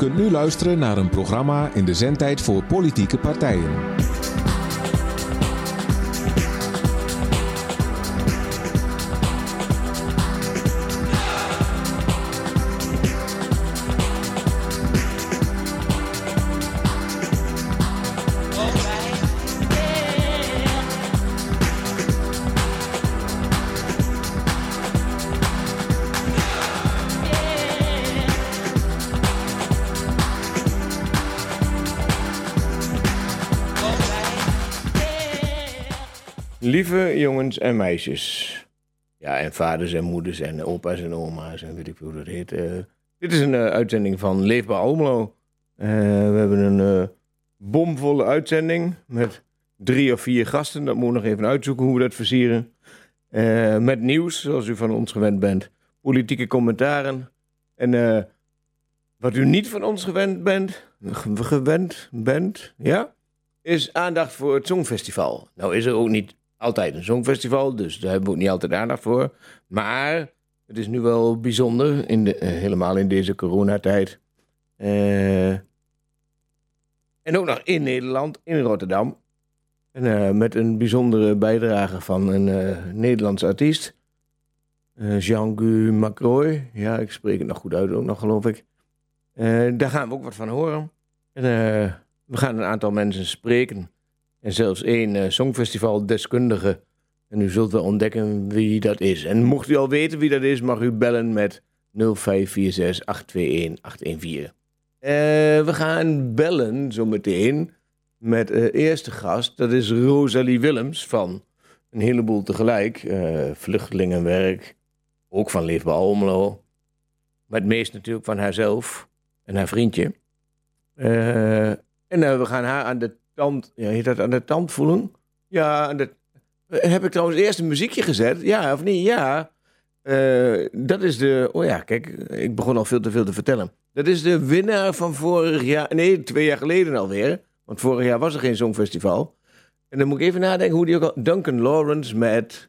kunt nu luisteren naar een programma in de zendtijd voor politieke partijen. En meisjes. Ja, en vaders en moeders en opa's en oma's en weet ik hoe dat heet. Eh, dit is een eh, uitzending van Leefbaar Almelo. Eh, we hebben een bomvolle uitzending met drie of vier gasten. Dat moet ik nog even uitzoeken hoe we dat versieren. met nieuws, zoals u van ons gewend bent. Politieke commentaren. En wat u niet van ons gewend bent, gewend bent, ja, is aandacht voor het Songfestival. Nou is er ook niet altijd een songfestival, dus daar hebben we ook niet altijd aandacht voor. Maar het is nu wel bijzonder, in de, eh, helemaal in deze coronatijd. Uh, en ook nog in Nederland, in Rotterdam. En, uh, met een bijzondere bijdrage van een uh, Nederlands artiest. Jean-Gu Macroy. Ja, ik spreek het nog goed uit ook nog, geloof ik. daar gaan we ook wat van horen. En, we gaan een aantal mensen spreken en zelfs één uh, songfestival-deskundige. En u zult wel ontdekken wie dat is. En mocht u al weten wie dat is, mag u bellen met 0546-821-814. Uh, we gaan bellen zometeen met de uh, eerste gast. Dat is Rosalie Willems van een heleboel tegelijk. Uh, vluchtelingenwerk, ook van Leefbaar Almelo. Maar het meest natuurlijk van haarzelf en haar vriendje. En we gaan haar aan de tand, ja, heet dat aan de tand voelen? Ja, dat, heb ik trouwens eerst een muziekje gezet? Ja, of niet? Ja. Uh, dat is de. Oh ja, kijk, ik begon al veel te veel te vertellen. Dat is de winnaar van vorig jaar. Nee, twee jaar geleden alweer. Want vorig jaar was er geen Songfestival. En dan moet ik even nadenken hoe die ook al. Duncan Lawrence met.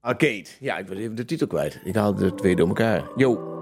Arcade. Ja, ik was even de titel kwijt. Ik haalde de twee door elkaar. Yo.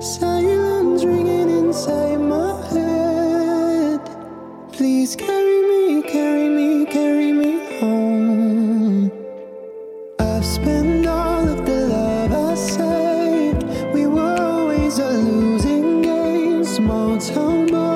Silence ringing inside my head. Please carry me, carry me, carry me home. I've spent all of the love I saved. We were always a losing game. Small town boy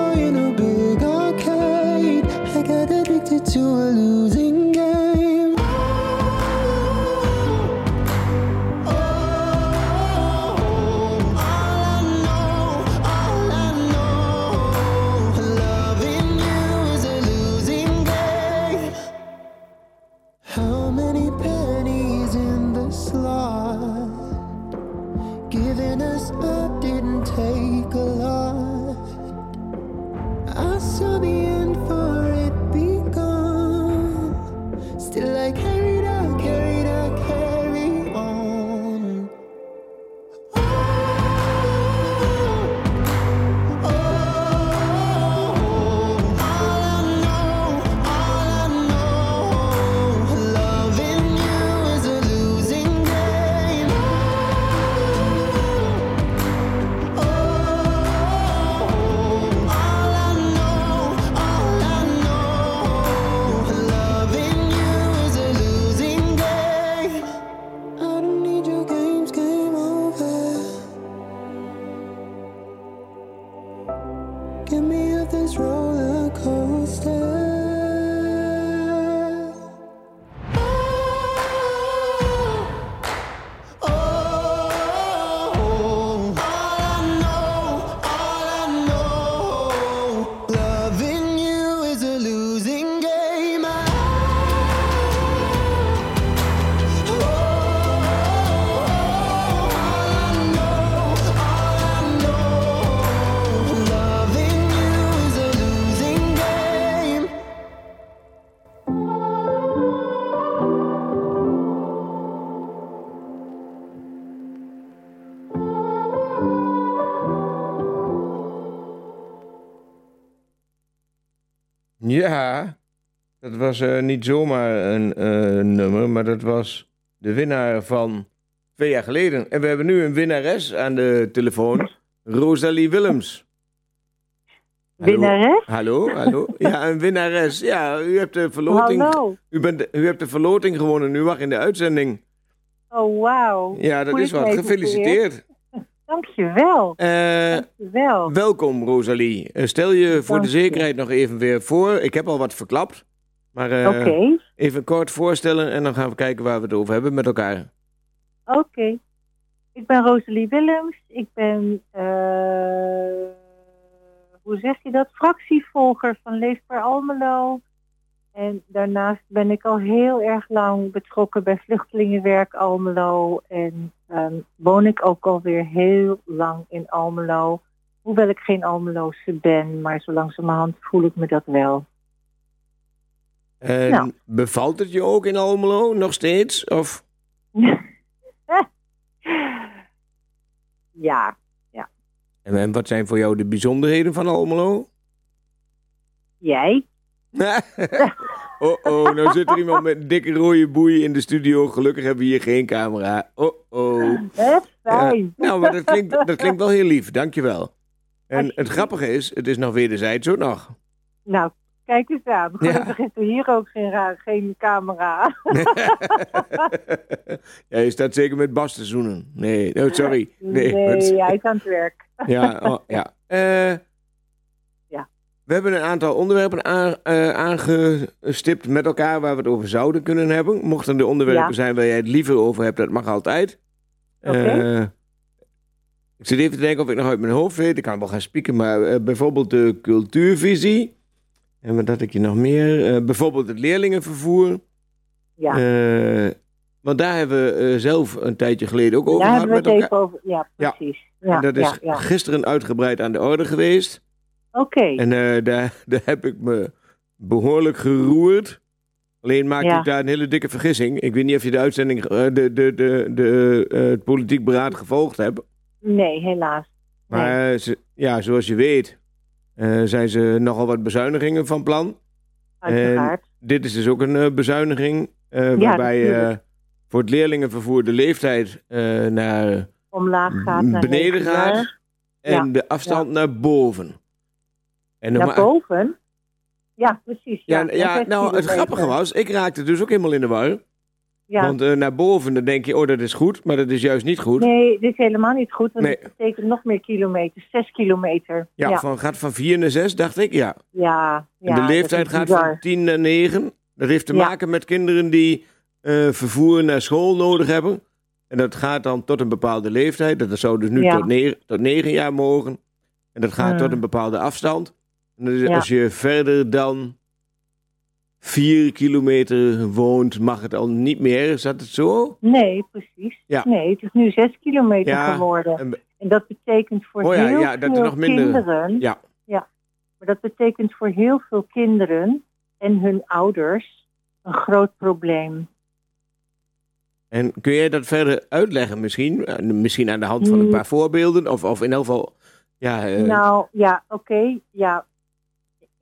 Ja, dat was eh, niet zomaar een eh, nummer, maar dat was de winnaar van twee jaar geleden. En we hebben nu een winnares aan de telefoon, Rosalie Willems. Hallo? Winnares? Hallo, hallo. Ja, een winnares. Ja, u hebt de verloting, Hallo. u bent, u hebt de verloting gewonnen. U mag in de uitzending. Oh, wauw. Ja, dat is wat. Gefeliciteerd. Dankjewel. Eh Dankjewel. welkom, Rosalie. Eh, stel je voor de zekerheid nog even weer voor. Ik heb al wat verklapt. Maar eh, even kort voorstellen en dan gaan we kijken waar we het over hebben met elkaar. Oké. Ik ben Rosalie Willems. Ik ben, hoe zeg je dat, fractievolger van Leefbaar Almelo. En daarnaast ben ik al heel erg lang betrokken bij Vluchtelingenwerk Almelo. En ehm, woon ik ook alweer heel lang in Almelo. Hoewel ik geen Almeloze ben, maar zo langzamerhand voel ik me dat wel. En Nou. bevalt het je ook in Almelo nog steeds? Of ja, en, en wat zijn voor jou de bijzonderheden van Almelo? jij? oh oh, nou zit er iemand met een dikke rode boei in de studio. Gelukkig hebben we hier geen camera. Oh oh. Hè? Fijn. Nou, maar dat klinkt, dat klinkt wel heel lief, dankjewel. En het grappige is, het is nog wederzijds ook nog. Nou, kijk eens aan. Ja. Gelukkig is er hier ook geen, geen camera. ja, je staat zeker met Bas te zoenen. Nee, oh, sorry. Nee, wat- hij is aan het werk. Ja, oh, ja. Eh, Ja. We hebben een aantal onderwerpen aan, eh, aangestipt met elkaar waar we het over zouden kunnen hebben. Mochten er onderwerpen Ja. zijn waar jij het liever over hebt, dat mag altijd. Oké. Eh, ik zit even te denken of ik nog uit mijn hoofd weet. Ik kan wel gaan spieken, maar eh, bijvoorbeeld de cultuurvisie. En wat had ik je nog meer? Bijvoorbeeld het leerlingenvervoer. Ja, want daar hebben we zelf een tijdje geleden ook over daar gehad hebben we het even over. Ja, Ja. precies. Ja, en dat is ja, ja. gisteren uitgebreid aan de orde geweest. Oké, En eh, daar, daar heb ik me behoorlijk geroerd. Alleen maakte Ja. ik daar een hele dikke vergissing. Ik weet niet of je de uitzending, eh, de, de, de, de, eh, het politiek beraad gevolgd hebt. nee, helaas. Nee. Maar ze- ja, zoals je weet zijn ze nogal wat bezuinigingen van plan. Uiteraard. Dit is dus ook een bezuiniging eh, waarbij voor het leerlingenvervoer de leeftijd naar Omlaag gaat naar beneden gaat en Ja, de afstand naar boven. En Naar boven? Ja, precies. Ja, Ja, zes nou, het grappige was, ik raakte dus ook helemaal in de war. Ja. Want eh, naar boven, dan denk je, oh, dat is goed, maar dat is juist niet goed. Nee, dit is helemaal niet goed, want Nee. het betekent nog meer kilometers. Zes kilometer. Ja, ja. Van, gaat van 4 naar 6, dacht ik, ja. ja, ja, en de dat leeftijd gaat bizar. van 10 naar 9. Dat heeft te maken met kinderen die eh, vervoer naar school nodig hebben. En dat gaat dan tot een bepaalde leeftijd. Dat zou dus nu tot, 9, tot 9 jaar mogen. En dat gaat Hmm. tot een bepaalde afstand. Dus Ja. als je verder dan 4 kilometer woont, mag het al niet meer. Is dat het zo? Nee, precies. Ja. Nee, het is nu zes kilometer Ja, geworden. en- En dat betekent voor Oh ja, heel ja, dat veel nog minder- kinderen... ja. ja. Maar dat betekent voor heel veel kinderen en hun ouders een groot probleem. En kun jij dat verder uitleggen misschien? Eh, Misschien aan de hand van een Hmm. paar voorbeelden? Of, of in elk geval... Ja, eh, Nou, ja, oké. ja.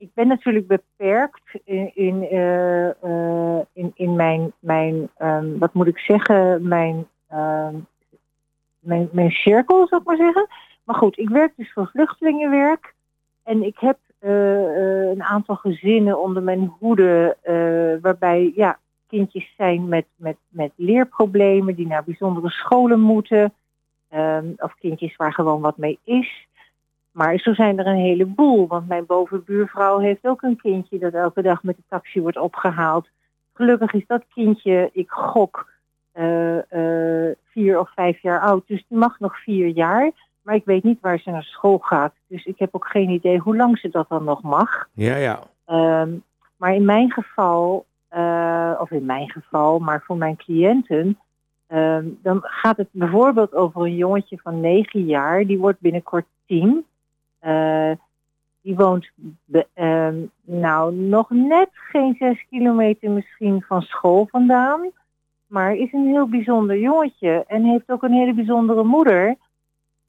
Ik ben natuurlijk beperkt in, in, eh, eh, in, in mijn, mijn ehm, wat moet ik zeggen, mijn, ehm, mijn, mijn cirkel, zou ik maar zeggen. Maar goed, ik werk dus voor vluchtelingenwerk. En ik heb eh, een aantal gezinnen onder mijn hoede, waarbij ja, kindjes zijn met, met, met leerproblemen, die naar bijzondere scholen moeten. Ehm, of kindjes waar gewoon wat mee is. Maar zo zijn er een heleboel, want mijn bovenbuurvrouw heeft ook een kindje dat elke dag met de taxi wordt opgehaald. Gelukkig is dat kindje, ik gok, eh, eh, vier of vijf jaar oud, dus die mag nog vier jaar. Maar ik weet niet waar ze naar school gaat, dus ik heb ook geen idee hoe lang ze dat dan nog mag. Ja, ja. Ehm, maar in mijn geval, eh, of in mijn geval, maar voor mijn cliënten, ehm, dan gaat het bijvoorbeeld over een jongetje van negen jaar, die wordt binnenkort 10 die woont be- ehm, nou nog net geen zes kilometer misschien van school vandaan, maar is een heel bijzonder jongetje en heeft ook een hele bijzondere moeder.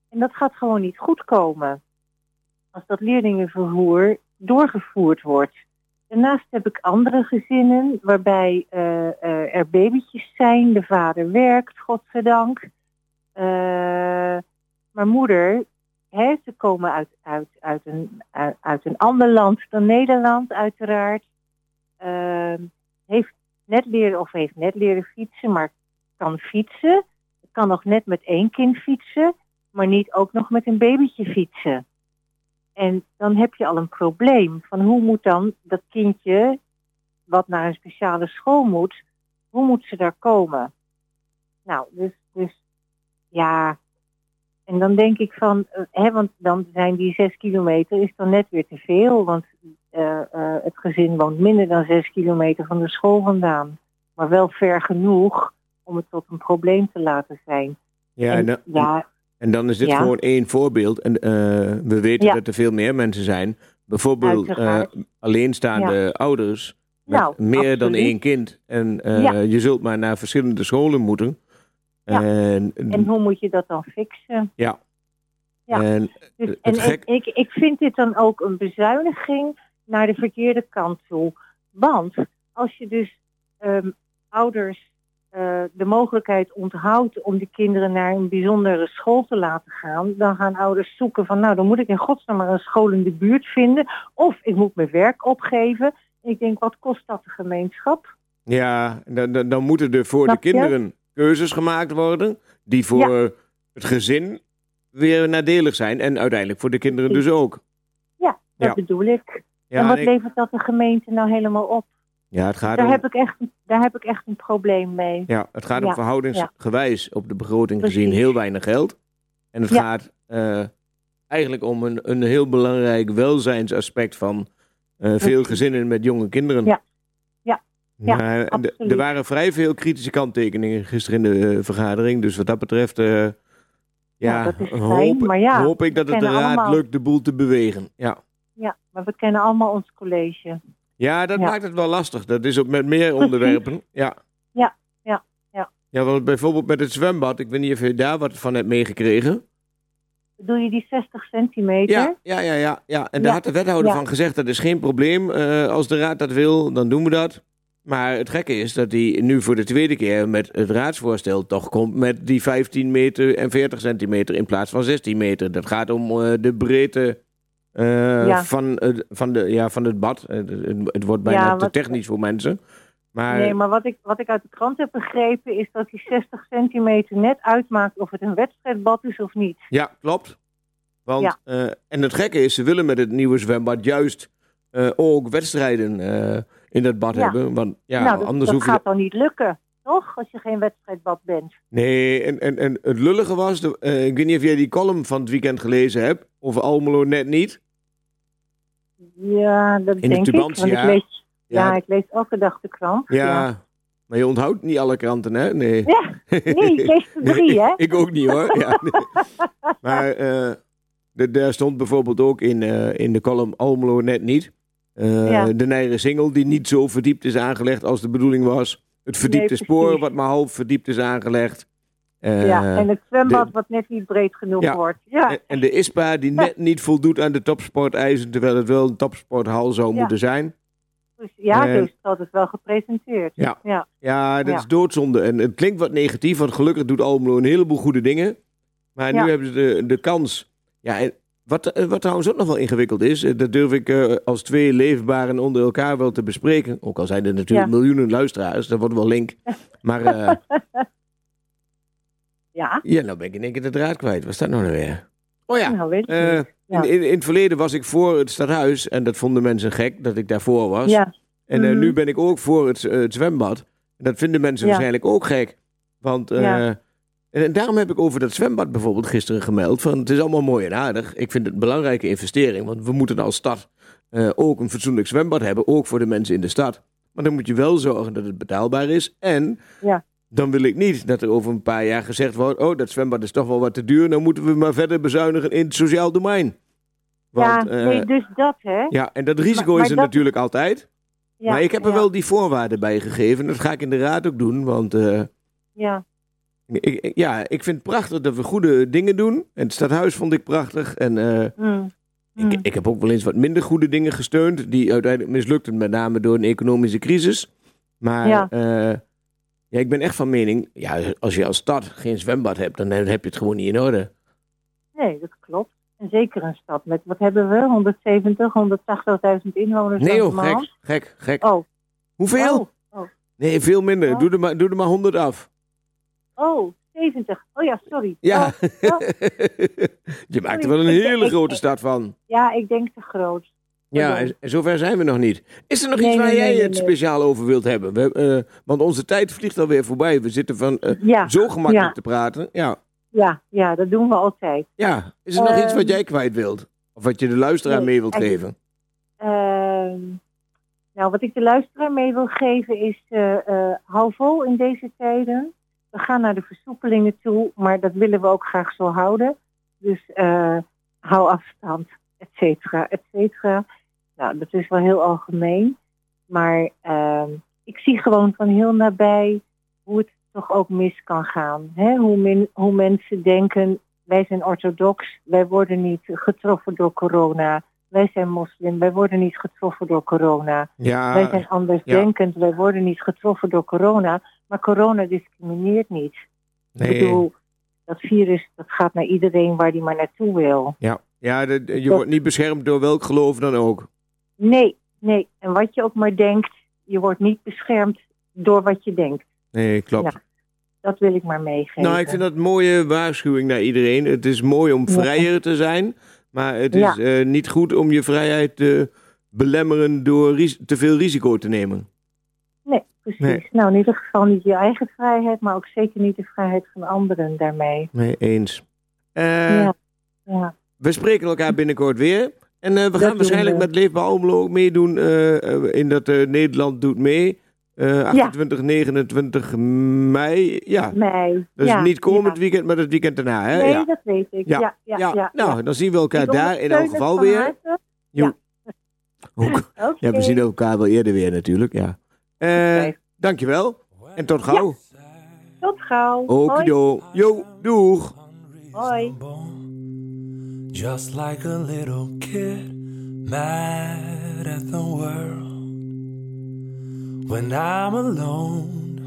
En dat gaat gewoon niet goed komen als dat leerlingenvervoer doorgevoerd wordt. Daarnaast heb ik andere gezinnen waarbij eh, eh, er babytjes zijn. De vader werkt, godzijdank. Eh maar moeder, ze komen uit, uit, uit, een, uit, een ander land dan Nederland, uiteraard. Eh, heeft net leren of heeft net leren fietsen, maar kan fietsen. Kan nog net met één kind fietsen, maar niet ook nog met een babytje fietsen. En dan heb je al een probleem van hoe moet dan dat kindje, wat naar een speciale school moet, hoe moet ze daar komen? Nou, dus, dus ja. En dan denk ik van, eh, hè, want dan zijn die zes kilometer is dan net weer te veel, want eh, eh, het gezin woont minder dan zes kilometer van de school vandaan. Maar wel ver genoeg om het tot een probleem te laten zijn. Ja, en, En, dan, ja, en dan is dit Ja. gewoon één voorbeeld. En eh, we weten Ja. dat er veel meer mensen zijn. Bijvoorbeeld alleenstaande ouders met Nou, meer dan één kind. En je zult maar naar verschillende scholen moeten. Ja. En, en hoe moet je dat dan fixen? ja. en Dus, en gek- ik, ik, vind dit dan ook een bezuiniging naar de verkeerde kant toe. Want als je dus ehm, ouders eh, de mogelijkheid onthoudt om de kinderen naar een bijzondere school te laten gaan, dan gaan ouders zoeken van nou, dan moet ik in godsnaam maar een school in de buurt vinden. Of ik moet mijn werk opgeven. En ik denk, wat kost dat de gemeenschap? ja, dan, dan, dan moeten er voor Snap de kinderen keuzes gemaakt worden. Die voor het gezin weer nadelig zijn. En uiteindelijk voor de kinderen dus ook. Ja, dat Ja. bedoel ik. Ja, en wat ik- levert dat de gemeente nou helemaal op? ja, het gaat Daar om, heb, ik echt, daar heb ik echt een probleem mee. ja, het gaat om Ja, verhoudingsgewijs op de begroting gezien heel weinig geld. En het Ja. gaat eh, eigenlijk om een, een heel belangrijk welzijnsaspect van eh, veel gezinnen met jonge kinderen. Ja. Ja. Maar, er waren vrij veel kritische kanttekeningen gisteren in de eh, vergadering. Dus wat dat betreft, eh, ja, dat is fijn, hoop, maar ja, hoop ik dat het de raad allemaal- lukt de boel te bewegen. Ja, Ja, maar we kennen allemaal ons college. ja dat Ja. maakt het wel lastig. Dat is ook met meer onderwerpen. Ja. Ja, ja, ja. Ja, want bijvoorbeeld met het zwembad. Ik weet niet of je daar wat van hebt meegekregen. Doe je die 60 centimeter? Ja, ja, ja, ja, ja. En daar Ja, had de wethouder van gezegd, dat is geen probleem. Eh, als de raad dat wil, dan doen we dat. Maar het gekke is dat hij nu voor de tweede keer met het raadsvoorstel toch komt met die 15 meter en 40 centimeter in plaats van 16 meter. Dat gaat om eh, de breedte eh, Ja. van, het- van, de, ja, van het bad. Eh, Het, wordt bijna Ja, te technisch voor mensen. Maar, Nee, maar wat ik, wat ik uit de krant heb begrepen is dat die 60 centimeter net uitmaakt of het een wedstrijdbad is of niet. Ja, klopt. Want, Ja. en het gekke is, ze willen met het nieuwe zwembad juist ook wedstrijden in dat bad Ja. hebben. Want ja, nou, dat, anders dat hoef je... gaat dan niet lukken, toch? Als je geen wedstrijdbad bent. Nee, en, en, en het lullige was, de, eh, ik weet niet of jij die column van het weekend gelezen hebt, over Almelo net niet. Ja, dat In de denk ik. Want ik lees, ja, Ja, ik lees elke dag de krant. ja, maar je onthoudt niet alle kranten, hè? Nee. Ja, nee, ik lees er drie, hè? ik ook niet hoor. Ja, nee. Maar eh, de- daar stond bijvoorbeeld ook in, eh, in de column Almelo net niet. Eh, Ja. De Nijre Singel die niet zo verdiept is aangelegd als de bedoeling was. Het verdiepte Nee, spoor wat maar half verdiept is aangelegd. Eh, ja, en het zwembad de- wat net niet breed genoeg Ja. wordt. Ja, en, en de ISPA die net niet voldoet aan de topsporteisen, terwijl het wel een topsporthal zou moeten zijn. dus, ja En- dus dat is wel gepresenteerd. Ja. Ja, Ja, dat is doodzonde. En het klinkt wat negatief, want gelukkig doet Almelo een heleboel goede dingen. Maar nu hebben ze de, de kans. Ja, en wat, eh, wat trouwens ook nog wel ingewikkeld is, eh, dat durf ik eh, als twee leefbaren onder elkaar wel te bespreken. Ook al zijn er natuurlijk Ja. miljoenen luisteraars, dat wordt wel link. Maar ja. ja, nou ben ik in één keer de draad kwijt. Wat staat nou nou weer? Oh ja, nou weet. Ja. in, in, in het verleden was ik voor het stadhuis en dat vonden mensen gek dat ik daarvoor was. Ja, En Mhm. nu ben ik ook voor het, het zwembad. En dat vinden mensen Ja. waarschijnlijk ook gek. Want, Ja. En, daarom heb ik over dat zwembad bijvoorbeeld gisteren gemeld. Van, het is allemaal mooi en aardig. Ik vind het een belangrijke investering. Want we moeten als stad eh, ook een fatsoenlijk zwembad hebben. Ook voor de mensen in de stad. Maar dan moet je wel zorgen dat het betaalbaar is. En Ja. dan wil ik niet dat er over een paar jaar gezegd wordt... oh, dat zwembad is toch wel wat te duur. Dan moeten we maar verder bezuinigen in het sociaal domein. Want, ja eh, dus dat, hè? ja, en dat risico Maar- maar is er dat- natuurlijk altijd. Ja, maar ik heb er ja, wel die voorwaarden bij gegeven. Dat ga ik in de raad ook doen. Want eh, Ja, ik, ja, ik vind het prachtig dat we goede dingen doen. En het stadhuis vond ik prachtig. En, eh, mm, Ik, Hmm. ik heb ook wel eens wat minder goede dingen gesteund, die uiteindelijk mislukten, met name door een economische crisis. Maar Ja. ja. ja, ik ben echt van mening, ja, als je als stad geen zwembad hebt, dan heb je het gewoon niet in orde. Nee, dat klopt. En zeker een stad met, wat hebben we? 170, 180.000 inwoners. Nee joh, gek, gek, gek. Oh, Hoeveel? oh, oh, Nee, veel minder. Doe, er maar, doe er maar 100 af. Oh, 70. Oh ja, sorry. Ja. Oh, oh, je maakt er wel een hele grote stad van. ja, ik denk te groot. Ja, en, zover zijn we nog niet. Is er nog Nee, iets waar nee, jij nee, het speciaal over wilt hebben? We, eh, want onze tijd vliegt alweer voorbij. We zitten van eh, Ja, zo gemakkelijk ja. te praten. Ja. ja, ja, dat doen we altijd. ja. Is er nog iets Ehm, wat jij kwijt wilt? Of wat je de luisteraar mee wilt geven? Ehm, nou, wat ik de luisteraar mee wil geven is, eh, hou vol in deze tijden. We gaan naar de versoepelingen toe, maar dat willen we ook graag zo houden. Dus eh, hou afstand, et cetera, et cetera. Nou, dat is wel heel algemeen. Maar ehm, ik zie gewoon van heel nabij hoe het toch ook mis kan gaan. Hè? Hoe, men- hoe mensen denken, wij zijn orthodox, wij worden niet getroffen door corona. Wij zijn moslim, wij worden niet getroffen door corona. Ja, wij zijn andersdenkend, wij worden niet getroffen door corona. Maar corona discrimineert niet. Ik nee. bedoel, dat virus dat gaat naar iedereen waar die maar naartoe wil. Ja, ja de- de- je Dat- wordt niet beschermd door welk geloof dan ook. Nee, nee. En wat je ook maar denkt, je wordt niet beschermd door wat je denkt. Nee, klopt. Ja. Dat wil ik maar meegeven. Nou, ik vind dat een mooie waarschuwing naar iedereen. Het is mooi om Ja. vrijer te zijn, maar het is Ja. eh, niet goed om je vrijheid te belemmeren door te veel risico te nemen. Precies. Nee. Nou, in ieder geval niet je eigen vrijheid, maar ook zeker niet de vrijheid van anderen daarmee. Nee, eens. Eh, ja. ja. We spreken elkaar binnenkort weer. En eh, we Dat gaan waarschijnlijk we. met Leefbaar Almelo ook meedoen eh, in dat Nederland doet mee. Eh 28, 29 mei. Ja, Mei. dus ja, niet komend ja. weekend, maar het weekend daarna. Hè? Nee, ja. dat weet ik. Ja. Ja, ja, ja. Ja, nou, dan zien we elkaar Ik daar in elk geval weer. Ook. Oké. Ja, we zien elkaar wel eerder weer natuurlijk, ja. Eh, Oké. dankjewel. En tot gauw. Tot gauw. Oké, Hoi. jo. Jo, doeg. Hoi. Just like a little kid, mad at the world. When I'm alone,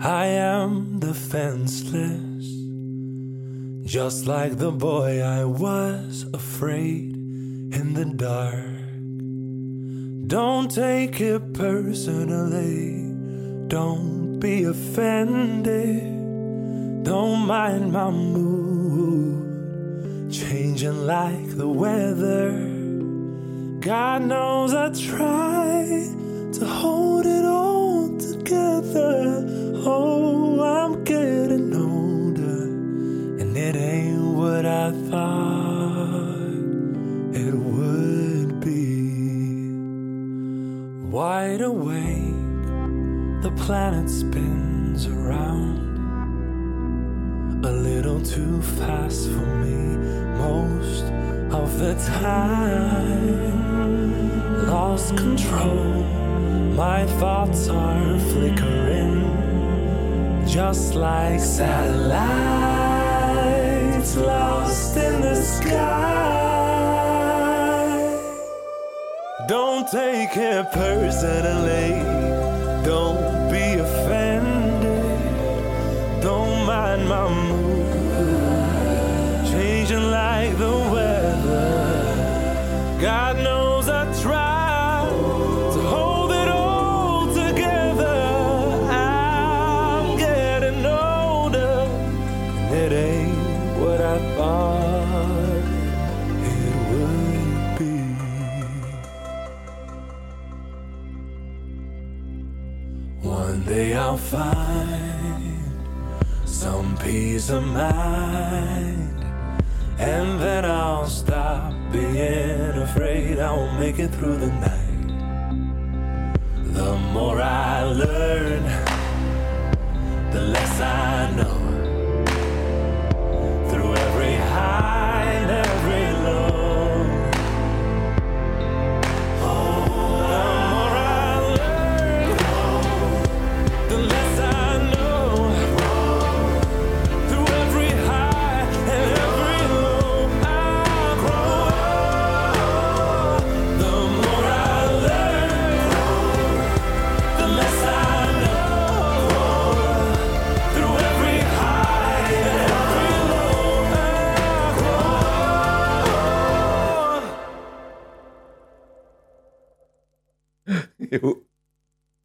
I am defenseless. Just like the boy I was afraid in the dark. Don't take it personally. Don't be offended. Don't mind my mood changing like the weather. God knows I try to hold it all together. Oh, I'm getting older, and it ain't what I thought planet spins around a little too fast for me most of the time. Lost control, my thoughts are flickering, just like satellites lost in the sky. Don't take it personally, don't Don't my mood, changing like the weather. God knows I try to hold it all together. I'm getting older, and it ain't what I thought it would be. One day I'll find some peace of mind, and then I'll stop being afraid I won't make it through the night. The more I learn, the less I know.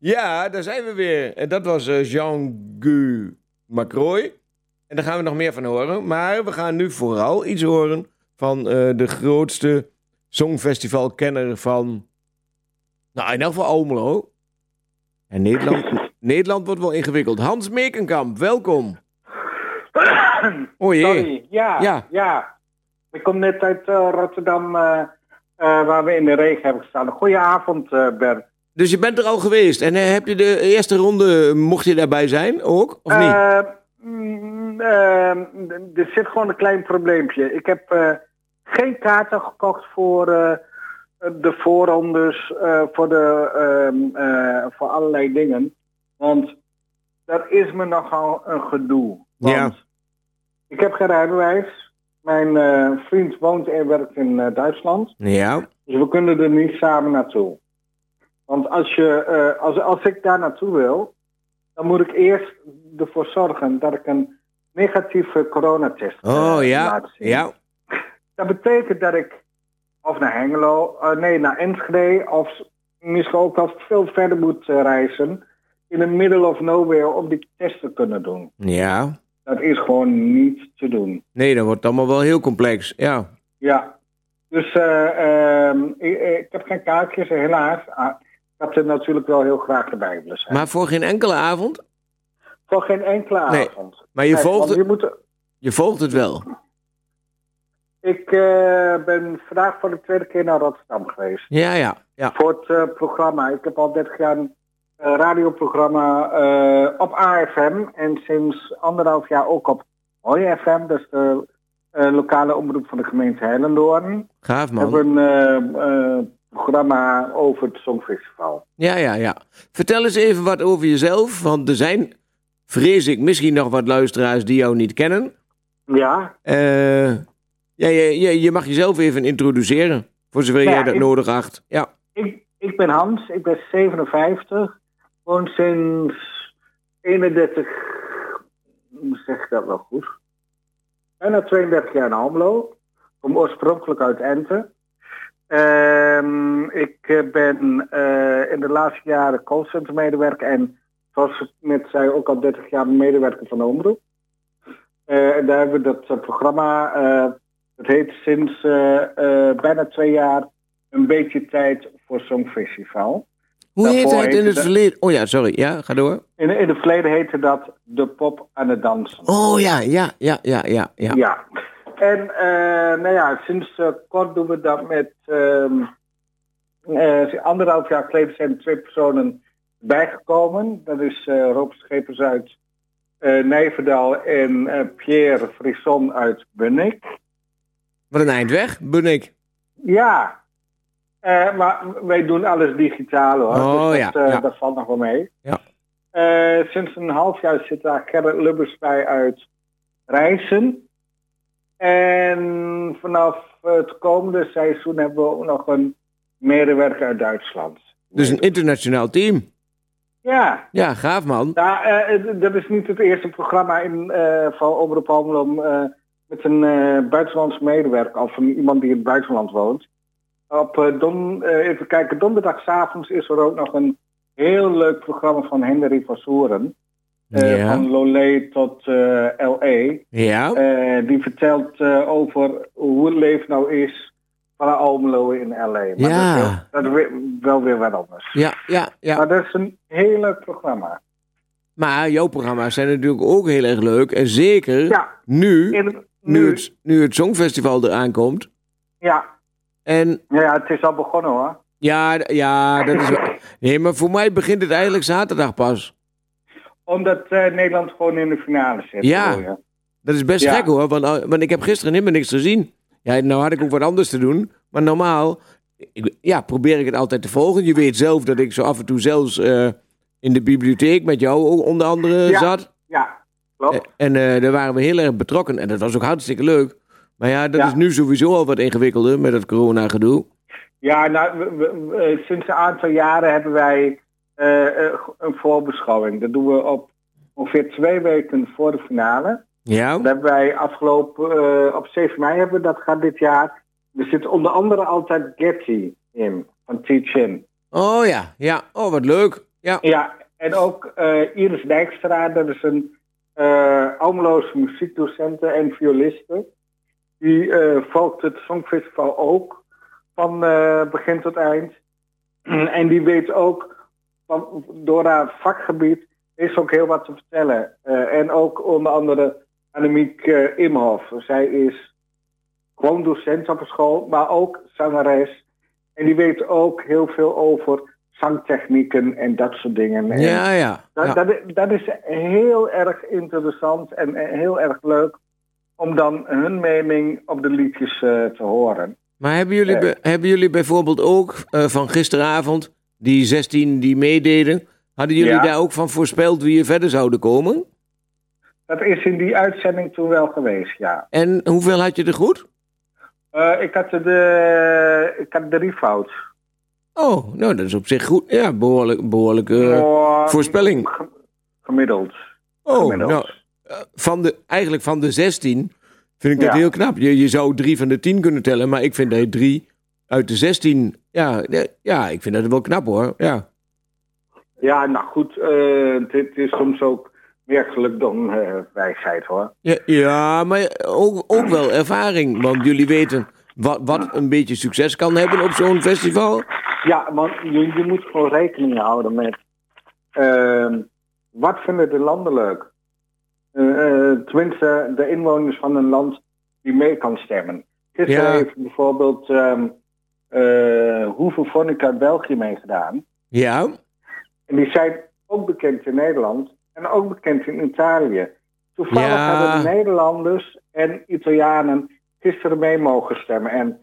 Ja, daar zijn we weer. En dat was eh, Jean-Gu Macroy. En daar gaan we nog meer van horen. Maar we gaan nu vooral iets horen van eh, de grootste songfestivalkenner van... Nou, in elk geval Almelo. En Nederland, Nederland wordt wel ingewikkeld. Hans Mekenkamp, welkom. O jee. Sorry, ja, Ja. ja. Ik kom net uit eh, Rotterdam, waar we in de regen hebben gestaan. Goedenavond, Bert. Dus je bent er al geweest. En eh, heb je de eerste ronde, mocht je daarbij zijn ook? Of niet? Eh, mm, eh, er zit gewoon een klein probleempje. Ik heb geen kaarten gekocht voor de voorrondes, voor, de, ehm, eh, voor allerlei dingen. Want dat is me nogal een gedoe. Want Ja. ik heb geen rijbewijs. Mijn vriend woont en werkt in Duitsland. Ja. Dus we kunnen er niet samen naartoe. Want als, je, eh, als, als ik daar naartoe wil, dan moet ik eerst ervoor zorgen dat ik een negatieve coronatest eh, Oh ja. laat zien. Ja. Dat betekent dat ik of naar Hengelo, eh, nee, naar Enschede, of misschien ook wel veel verder moet eh, reizen. In the middle of nowhere om die test te kunnen doen. Ja. Dat is gewoon niet te doen. Nee, dan wordt het allemaal wel heel complex. Ja. Ja, dus eh, ehm, ik, ik heb geen kaartjes, helaas. Had er natuurlijk wel heel graag erbij willen zijn. Maar voor geen enkele avond? Voor geen enkele Nee, avond. Maar je, Nee, volgt, het, je moet, je volgt het wel. ik eh, ben vandaag voor de tweede keer naar Rotterdam geweest. Ja, ja. ja. Voor het eh, programma. Ik heb al 30 jaar een eh, radioprogramma op AFM. En sinds anderhalf jaar ook op Hoi FM. Dat is de lokale omroep van de gemeente Heilendoorn. Gaaf, We hebben man. een programma over het Songfestival. Ja, ja, ja. Vertel eens even wat over jezelf. Want er zijn, vrees ik, misschien nog wat luisteraars die jou niet kennen. Ja, Eh, ja, je, je, je mag jezelf even introduceren. Voor zover Ja, jij dat ik- nodig acht. Ja. ik, ik ben Hans, ik ben 57. Woon sinds 31, hoe zeg ik dat wel goed? Bijna 32 jaar in Almelo. Kom oorspronkelijk uit Ente. Ehm, ik eh, ben eh, in de laatste jaren callcenter medewerker en zoals ik net zei ook al 30 jaar medewerker van de Omroep. Eh, en daar hebben we dat programma, dat heet sinds bijna twee jaar een beetje tijd voor Songfestival. Hoe heet het in het dat- verleden? Oh ja, sorry. Ja, ga door. In, in het verleden heette dat de pop aan het dansen. Oh ja, ja, ja, ja, ja. ja. Ja. En eh, nou ja, sinds eh, kort doen we dat met... ehm eh, anderhalf jaar geleden zijn er twee personen bijgekomen. Dat is Rob Schepers uit Nijverdal en Pierre Frisson uit Bunnik. Wat een eind weg, ben ik. Ja. Maar wij doen alles digitaal hoor. Oh, dus ja, dat, ja. dat valt nog wel mee. Ja. Sinds een half jaar zit daar Gerrit Lubbers bij uit Rijssen. En vanaf het komende seizoen hebben we ook nog een medewerker uit Duitsland. Dus een internationaal team. Ja, Ja, gaaf man. nou, eh, dat is niet het eerste programma in, eh, van Omroep Almelo eh, met een buitenlandse medewerker of iemand die in het buitenland woont. Op don, even kijken, donderdagavond is er ook nog een heel leuk programma van Henry van Soeren. Eh. Van Lolé tot eh LE. Ja. Eh, die vertelt over hoe het leven nou is van Almelo in LA. Maar Ja. dat, is, heel- dat is weer- wel weer wat anders. Ja, ja, ja. Maar dat is een heel leuk programma. Maar jouw programma's zijn natuurlijk ook heel erg leuk. En zeker Ja, nu, in, nu, nu, het, nu het Songfestival eraan komt. ja, En ja, het is al begonnen hoor. ja, ja, dat is wel... Nee, maar voor mij begint het eigenlijk zaterdag pas. Omdat eh, Nederland gewoon in de finale zit. Ja. Dat is best Ja. gek hoor, want, uh, want ik heb gisteren helemaal niks gezien. Ja, nou had ik ook wat anders te doen. Maar normaal ik, ja, probeer ik het altijd te volgen. Je weet zelf dat ik zo af en toe zelfs eh, in de bibliotheek met jou ook onder andere Ja. zat. Ja, klopt. Eh, En eh, daar waren we heel erg betrokken. En dat was ook hartstikke leuk. Maar ja, dat Ja. is nu sowieso al wat ingewikkelder met het corona-gedoe. Ja, nou, we- we- we- eh, sinds een aantal jaren hebben wij eh, eh, een voorbeschouwing. Dat doen we op ongeveer twee weken voor de finale. Ja? Dat hebben wij afgelopen, eh, op 7 mei hebben we dat gehad dit jaar. Er zit onder andere altijd Getty in, van T-Chin. Oh ja, ja. Oh, wat leuk. Ja. Ja, en ook eh, Iris Dijkstra, dat is een eh Almeloze muziekdocente en violiste. Die eh, volgt het Songfestival ook van eh, begin tot eind. en die weet ook, van, door haar vakgebied, is ook heel wat te vertellen. Eh, en ook onder andere Annemiek eh, Imhoff. Zij is gewoon docent op een school, maar ook zangeres. En die weet ook heel veel over zangtechnieken en dat soort dingen. En Ja, ja. dat, ja. dat, is- dat is heel erg interessant en eh, heel erg leuk om dan hun mening op de liedjes te horen. Maar hebben jullie, be- hebben jullie bijvoorbeeld ook van gisteravond, die 16 die meededen, hadden jullie Ja. daar ook van voorspeld wie er verder zouden komen? Dat is in die uitzending toen wel geweest, ja. En hoeveel had je er goed? Eh, ik had de, ik had drie fout. Oh, nou dat is op zich goed. Ja, behoorlijk, behoorlijk. eh, Oh, voorspelling. ge- Gemiddeld. oh, gemiddeld. nou, eh, van de, eigenlijk van de 16 vind ik dat Ja. heel knap. Je, je zou drie van de 10 kunnen tellen, maar ik vind dat je drie uit de 16. Ja, ja, ik vind dat wel knap hoor. Ja. Ja, nou goed, eh, dit is soms ook meer geluk dan eh, wijsheid hoor. Ja, ja maar ook, ook wel ervaring. Want jullie weten wat, wat een beetje succes kan hebben op zo'n festival. Ja, want je, je moet gewoon rekening houden met ehm, wat vinden de landen leuk. Eh, eh, tenminste, de inwoners van een land die mee kan stemmen. Gisteren Ja. heeft bijvoorbeeld ehm eh Hoeveel Vonica uit België meegedaan. Ja, En die zijn ook bekend in Nederland en ook bekend in Italië. Toevallig Ja. hebben de Nederlanders en Italianen gisteren mee mogen stemmen. En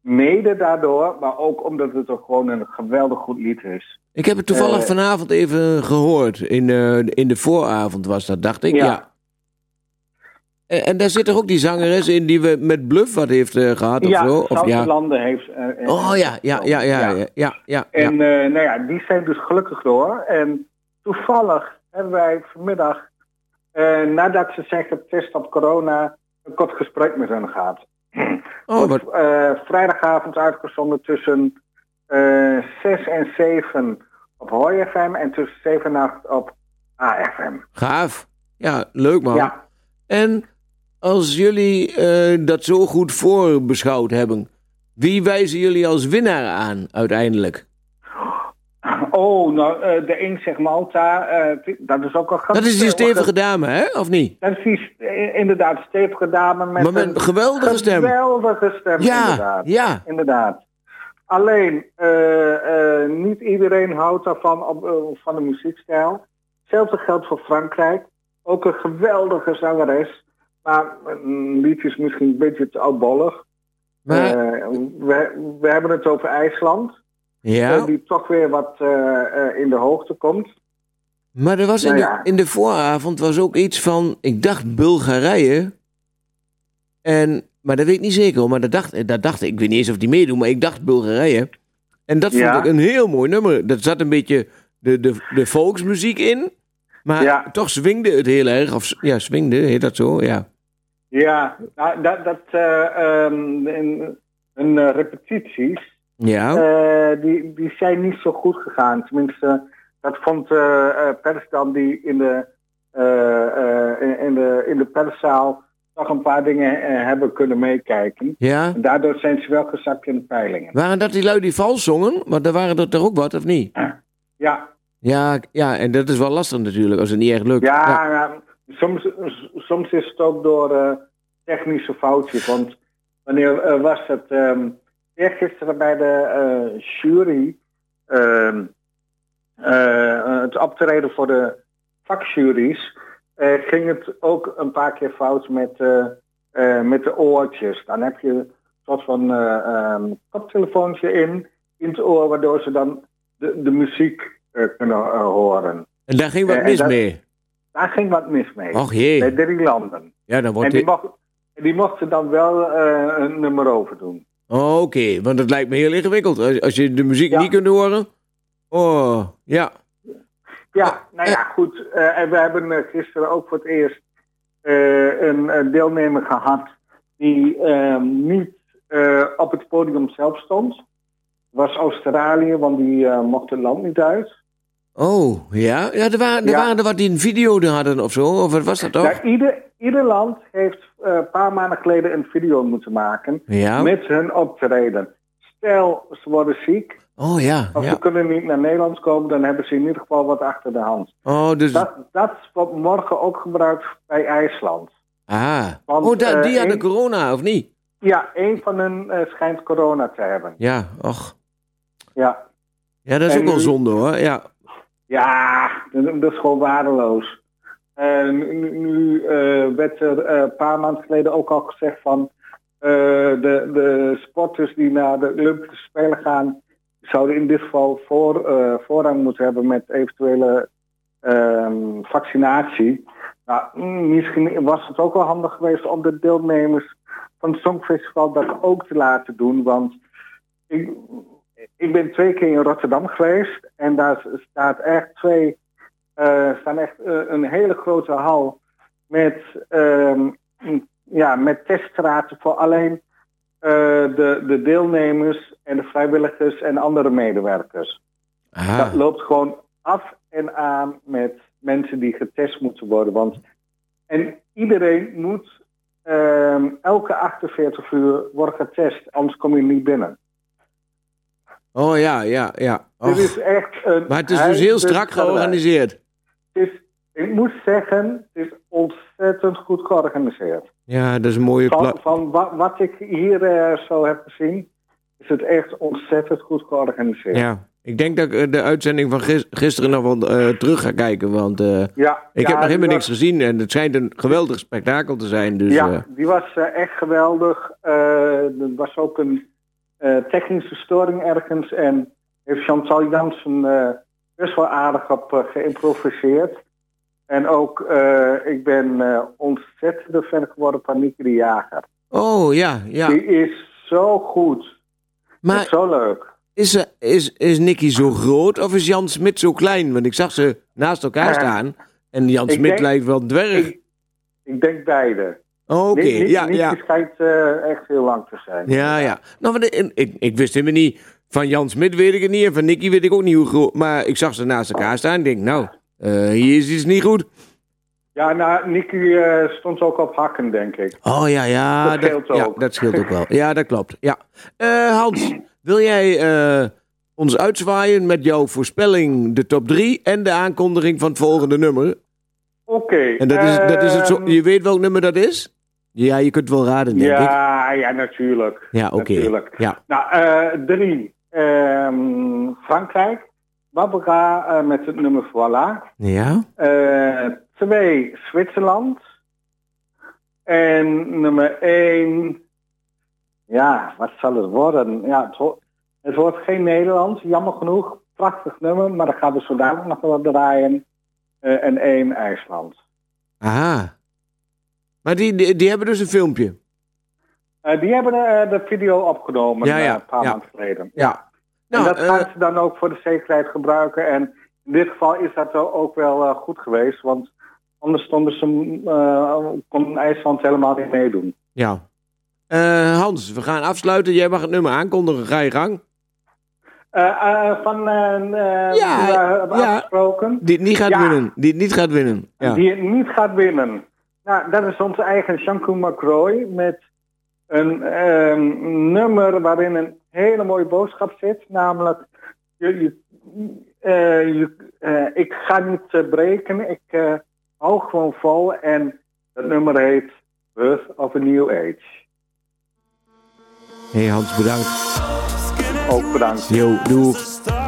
mede daardoor, maar ook omdat het ook gewoon een geweldig goed lied is. ik heb het toevallig Eh. vanavond even gehoord. In, eh, in de vooravond was dat, dacht ik. Ja. Ja. En, en daar zit er ook die zangeres in die we met Bluff wat heeft eh, gehad of zo? Of, ja. Landen heeft... eh, eh, Oh ja, ja, ja, ja, ja, ja. En eh, nou ja, die zijn dus gelukkig door. En toevallig hebben wij vanmiddag, eh, nadat ze zijn getest op corona, een kort gesprek met hen gehad. Oh, wat, eh, vrijdagavond uitgezonden tussen eh 6 en 7 op Hoi FM en tussen 7 en 8 op AFM. gaaf. Ja, leuk man. Ja. En als jullie eh, dat zo goed voorbeschouwd hebben, wie wijzen jullie als winnaar aan uiteindelijk? Oh, nou, eh, de een zegt Malta, eh, dat is ook al Dat is die stevige dame, hè? Of niet? Dat is die inderdaad stevige dame met, Maar met een geweldige stem. Geweldige stem, Ja, inderdaad. ja. Inderdaad. Alleen, niet iedereen houdt daarvan op, van de muziekstijl. Hetzelfde geldt voor Frankrijk. Ook een geweldige zangeres. Maar een liedje is misschien een beetje te oudbollig. Maar, Eh, we, we hebben het over IJsland. ja, eh, die toch weer wat eh, in de hoogte komt. maar er was in, Nou de, ja. in de vooravond was ook iets van, ik dacht Bulgarije. En, maar dat weet ik niet zeker maar dat dacht, dat dacht ik. Ik weet niet eens of die meedoen, maar ik dacht Bulgarije. En dat vond Ja. ik een heel mooi nummer. Dat zat een beetje de, de, de volksmuziek in. Maar Ja. toch swingde het heel erg. Of ja, swingde, heet dat zo? Ja. Ja, nou, dat, dat ehm, in, hun eh, repetities, Ja. eh, die, die zijn niet zo goed gegaan. Tenminste, dat vond pers dan die in de, in- in de, in de perszaal nog een paar dingen hebben kunnen meekijken. ja. En daardoor zijn ze wel gezakt in de peilingen. Waren dat die lui die vals zongen? Want daar waren er toch ook wat, of niet? Ja, Ja, ja, en dat is wel lastig natuurlijk, als het niet echt lukt. ja, ja, soms, soms is het ook door eh, technische foutjes. Want wanneer eh, was het? ehm eergisteren bij de eh, jury ehm, eh, het optreden voor de vakjuries ging het ook een paar keer fout met, met de oortjes. Dan heb je een soort van eh, ehm, koptelefoontje in, in het oor, waardoor ze dan de, de muziek kunnen horen. En daar ging wat mis dat- mee. Daar ging wat mis mee. Och jee. Bij drie landen. Ja, dan En wordt die, dit... mocht, die mochten dan wel eh, een nummer over doen. Oh, Oké, want het lijkt me heel ingewikkeld. Als, als je de muziek Ja. niet kunt horen. Oh, ja. Ja, nou ja, goed. Eh, en we hebben eh, gisteren ook voor het eerst een, een deelnemer gehad die ehm, niet op het podium zelf stond. was Australië, want die mocht het land niet uit. Oh, ja? Ja, er waren er, Ja. waren er wat die een video hadden of zo. Of wat was dat toch? Ja, ieder, ieder land heeft eh, een paar maanden geleden een video moeten maken Ja. met hun optreden. Stel, ze worden ziek, Oh ja, of ze kunnen niet naar Nederland komen, dan hebben ze in ieder geval wat achter de hand. Oh, dus... Dat, dat wordt morgen ook gebruikt bij IJsland. Ah. Want, Oh, eh, die hadden één- corona, of niet? Ja, een van hen eh, schijnt corona te hebben. Ja, och. Ja, Ja, dat is En ook wel zonde hoor. Ja. Ja dat, is gewoon waardeloos. Eh, nu eh, werd er eh, een paar maanden geleden ook al gezegd van de, de sporters die naar de Olympische Spelen gaan, zouden in dit geval voor, voorrang moeten hebben met eventuele ehm, vaccinatie. Nou, mm, misschien was het ook wel handig geweest om de deelnemers van het Songfestival dat ook te laten doen. Want ik, ik ben twee keer in Rotterdam geweest en daar staat echt twee, eh, staan echt eh, een hele grote hal met, ehm, ja, met teststraten voor alleen eh, de, de deelnemers en de vrijwilligers en andere medewerkers. Dat loopt gewoon af en aan met mensen die getest moeten worden. Want, en iedereen moet ehm, elke 48 uur worden getest, anders kom je niet binnen. Oh ja, ja, ja. Dit is echt een Maar het is dus heel strak georganiseerd. Het is, ik moet zeggen, het is ontzettend goed georganiseerd. Ja, dat is een mooie Van, van wa- wat ik hier eh, zo heb gezien, is het echt ontzettend goed georganiseerd. Ja. Ik denk dat ik eh, de uitzending van gis- gisteren nog wel eh, terug ga kijken. Want Ja, ik ja, heb nog helemaal niks gezien. En het schijnt een geweldig spektakel te zijn. Dus, ja, die was echt geweldig. Er was ook een technische storing ergens. En heeft Chantal Jansen eh, best wel aardig op eh, geïmproviseerd. En ook, eh, ik ben eh ontzettend fan geworden van Nieke de Jager. Oh ja, ja. Die is zo goed. Maar zo leuk. is, is, is Nicky zo groot of is Jan Smit zo klein? Want ik zag ze naast elkaar Eh, staan. En Jan Smit lijkt wel een dwerg. Ik, ik denk beide. Oké, Nick- ja, ja. schijnt eh, echt heel lang te zijn. Ja, ja. Nou, maar de- ik, ik wist helemaal niet. Van Jan Smit weet ik het niet. En van Nicky weet ik ook niet hoe groot. Maar ik zag ze naast elkaar staan. Ik denk, nou, eh, hier is iets niet goed. Ja, nou, Nicky eh, stond ook op hakken, denk ik. Oh ja, ja. Dat scheelt ook. dat scheelt ook wel. Ja, dat klopt. Ja. Eh, Hans, wil jij eh, ons uitzwaaien met jouw voorspelling, de top 3 en de aankondiging van het volgende nummer? Oké. En dat is, dat is het zo, ehm, je weet welk nummer dat is? Ja, je kunt wel raden, denk ik. Ja, ja, natuurlijk. Ja, oké. Ja. Nou, eh, drie. ehm, Frankrijk. Barbara eh, met het nummer Voilà. Ja? Eh, twee, Zwitserland. En nummer één... Ja, wat zal het worden? Ja, het, ho- het wordt geen Nederlands, jammer genoeg. Prachtig nummer, maar dan gaan we zo dadelijk nog wel draaien. En één IJsland. Aha. Maar die, die, die hebben dus een filmpje. Eh, die hebben eh, de video opgenomen Ja, eh, ja, een paar ja. maanden geleden. Ja. Nou, en dat gaan ze dan ook voor de zekerheid gebruiken. En in dit geval is dat ook wel goed geweest. Want anders stonden ze, kon IJsland helemaal niet meedoen. Ja. Hans, we gaan afsluiten. Jij mag het nummer aankondigen. Ga je gang. Van eh, Ja, die we hebben ja. afgesproken. Die het niet gaat Ja. winnen. Die het niet gaat winnen. Ja. Die het niet gaat winnen. Nou, dat is onze eigen Shanku McCroy met een ehm, nummer waarin een hele mooie boodschap zit. Namelijk, je, je, eh, je, eh, ik ga niet eh, breken, ik eh, hou gewoon vol. En dat nummer heet Birth of a New Age. Hey Hans, bedankt. Ook bedankt. Yo, doeg.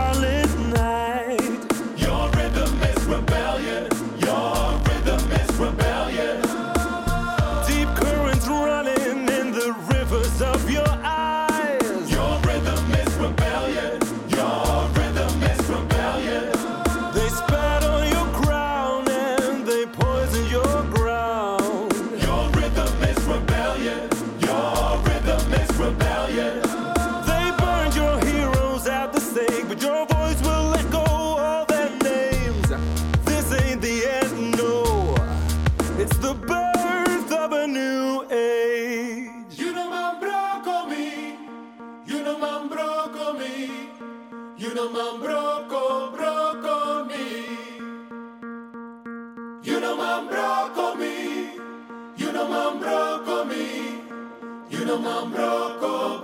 nam roko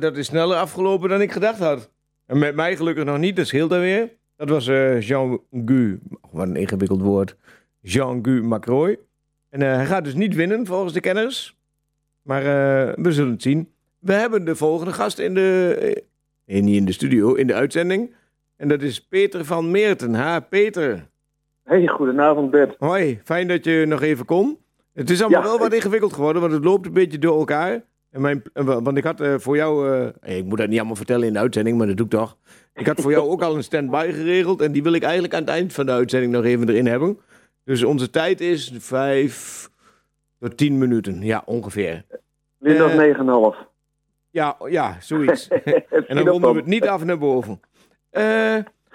dat is sneller afgelopen dan ik gedacht had. En met mij gelukkig nog niet, dat scheelt dan weer. Dat was eh, Jean-Gu, wat een ingewikkeld woord, Jean-Gu Macroy. En eh, hij gaat dus niet winnen volgens de kenners. Maar eh, we zullen het zien. We hebben de volgende gast in de, nee, niet in de studio, in de uitzending. En dat is Peter van Meerten. Ha, Peter. Hey, goedenavond Bert. Hoi, fijn dat je nog even kon. Het is allemaal Ja, wel wat ik- ingewikkeld geworden, want het loopt een beetje door elkaar. En mijn, wa- want ik had eh, voor jou, eh, ik moet dat niet allemaal vertellen in de uitzending, maar dat doe ik toch. Ik had voor jou ook al een stand-by geregeld en die wil ik eigenlijk aan het eind van de uitzending nog even erin hebben. Dus onze tijd is vijf tot tien minuten, ja ongeveer. Windows Eh, 9,5. Ja, ja, zoiets. En dan ronden we het niet af naar boven. Eh,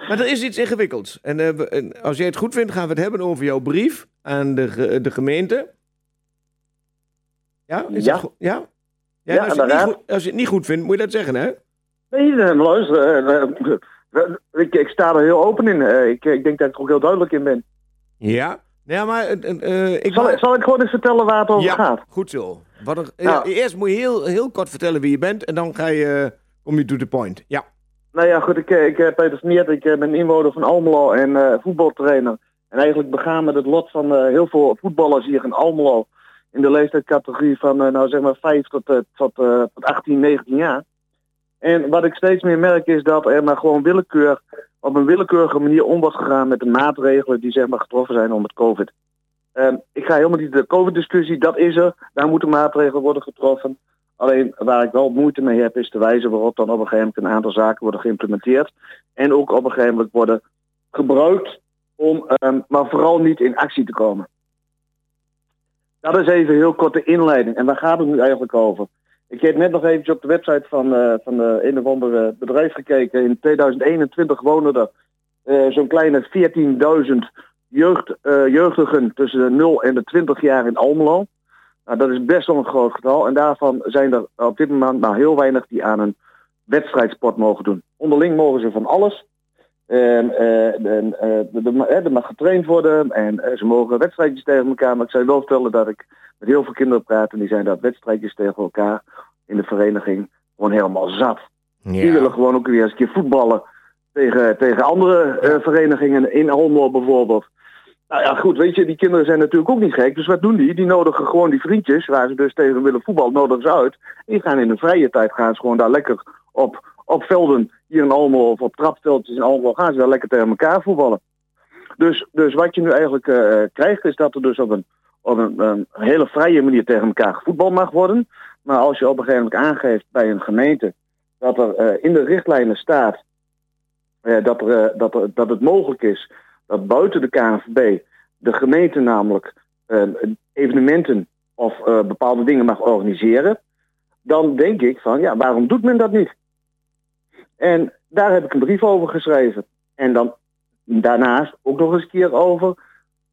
maar er is iets ingewikkelds. En, eh, als jij het goed vindt, gaan we het hebben over jouw brief aan de, de gemeente. Ja? Is Ja. dat goed? Ja? Ja, als, je het niet goed, als je het niet goed vindt, moet je dat zeggen, hè? Nee, luister. eh, eh, ik, ik sta er heel open in. Eh, ik, ik denk dat ik er ook heel duidelijk in ben. Ja. Ja, maar ik... Zal, zal ik gewoon eens vertellen waar het over ja, gaat? goed zo. Wat er, Ja. ja, eerst moet je heel, heel kort vertellen wie je bent en dan ga je, kom je to the point. Ja. Nou ja, goed, ik, ik ben Peter Smeert. Ik ben inwoner van Almelo en voetbaltrainer. En eigenlijk begaan met het lot van heel veel voetballers hier in Almelo. In de leeftijdscategorie van, eh, nou zeg maar, 5 tot, eh, tot, eh, tot 18, 19 jaar. En wat ik steeds meer merk is dat er maar gewoon willekeur, op een willekeurige manier om wordt gegaan met de maatregelen die zeg maar getroffen zijn om het COVID. Ehm, ik ga helemaal niet de COVID-discussie, dat is er. Daar moeten maatregelen worden getroffen. Alleen waar ik wel moeite mee heb, is de wijze waarop dan op een gegeven moment een aantal zaken worden geïmplementeerd. En ook op een gegeven moment worden gebruikt om, ehm, maar vooral niet in actie te komen. Dat is even heel kort de inleiding. En waar gaat het nu eigenlijk over? Ik heb net nog eventjes op de website van, eh, van de een of andere bedrijf gekeken. In 2021 wonen er eh, zo'n kleine 14.000 jeugd, eh, jeugdigen tussen de 0 en de 20 jaar in Almelo. Nou, dat is best wel een groot getal. En daarvan zijn er op dit moment maar heel weinig die aan een wedstrijdsport mogen doen. Onderling mogen ze van alles. En, eh, en, eh, er ma- eh, er mag getraind worden en eh, ze mogen wedstrijdjes tegen elkaar. Maar ik zou je wel vertellen dat ik met heel veel kinderen praat en die zijn dat wedstrijdjes tegen elkaar in de vereniging gewoon helemaal zat. Die willen gewoon ook weer eens een keer voetballen tegen, tegen andere eh, verenigingen in Almelo bijvoorbeeld. Nou ja, goed, weet je, die kinderen zijn natuurlijk ook niet gek. Dus wat doen die? Die nodigen gewoon die vriendjes, waar ze dus tegen willen voetballen, nodigen ze uit. En die gaan in de vrije tijd gaan ze gewoon daar lekker op, op velden hier in Almelo of op trapveldjes in Almelo, gaan ze daar lekker tegen elkaar voetballen. Dus, dus wat je nu eigenlijk eh, krijgt, is dat er dus op een, op een, een hele vrije manier tegen elkaar gevoetbald mag worden. Maar als je op een gegeven moment aangeeft bij een gemeente dat er eh, in de richtlijnen staat eh, dat, er, dat, dat het mogelijk is dat buiten de KNVB de gemeente namelijk evenementen of bepaalde dingen mag organiseren, dan denk ik van ja, waarom doet men dat niet? En daar heb ik een brief over geschreven. En dan daarnaast ook nog eens een keer over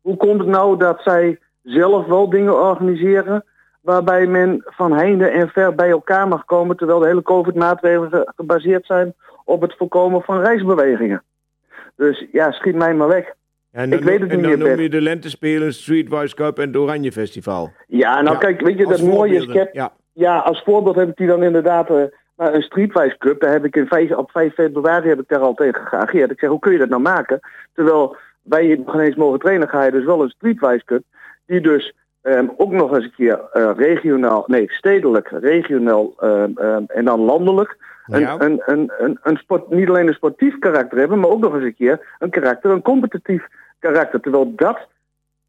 hoe komt het nou dat zij zelf wel dingen organiseren waarbij men van heinde en ver bij elkaar mag komen, terwijl de hele COVID-maatregelen ge- gebaseerd zijn op het voorkomen van reisbewegingen. Dus ja, schiet mij maar weg. Ja, en Ik weet het en niet dan meer, noem je de Lentespelen, Streetwise Cup en het Oranje Festival. Ja, nou Ja, kijk, weet je, dat mooie is, ja, als voorbeeld heb ik die dan inderdaad eh, nou, een Streetwise Cup. Daar heb ik in vijf, op 5 februari heb ik daar al tegen geageerd. Ik zeg, hoe kun je dat nou maken? Terwijl wij nog ineens mogen trainen, ga je dus wel een Streetwise Cup. Die dus ehm, ook nog eens een keer eh, regionaal, nee, stedelijk, regionaal ehm, ehm, en dan landelijk. Een, een, een, een sport, niet alleen een sportief karakter hebben, maar ook nog eens een keer een karakter, een competitief karakter. Terwijl dat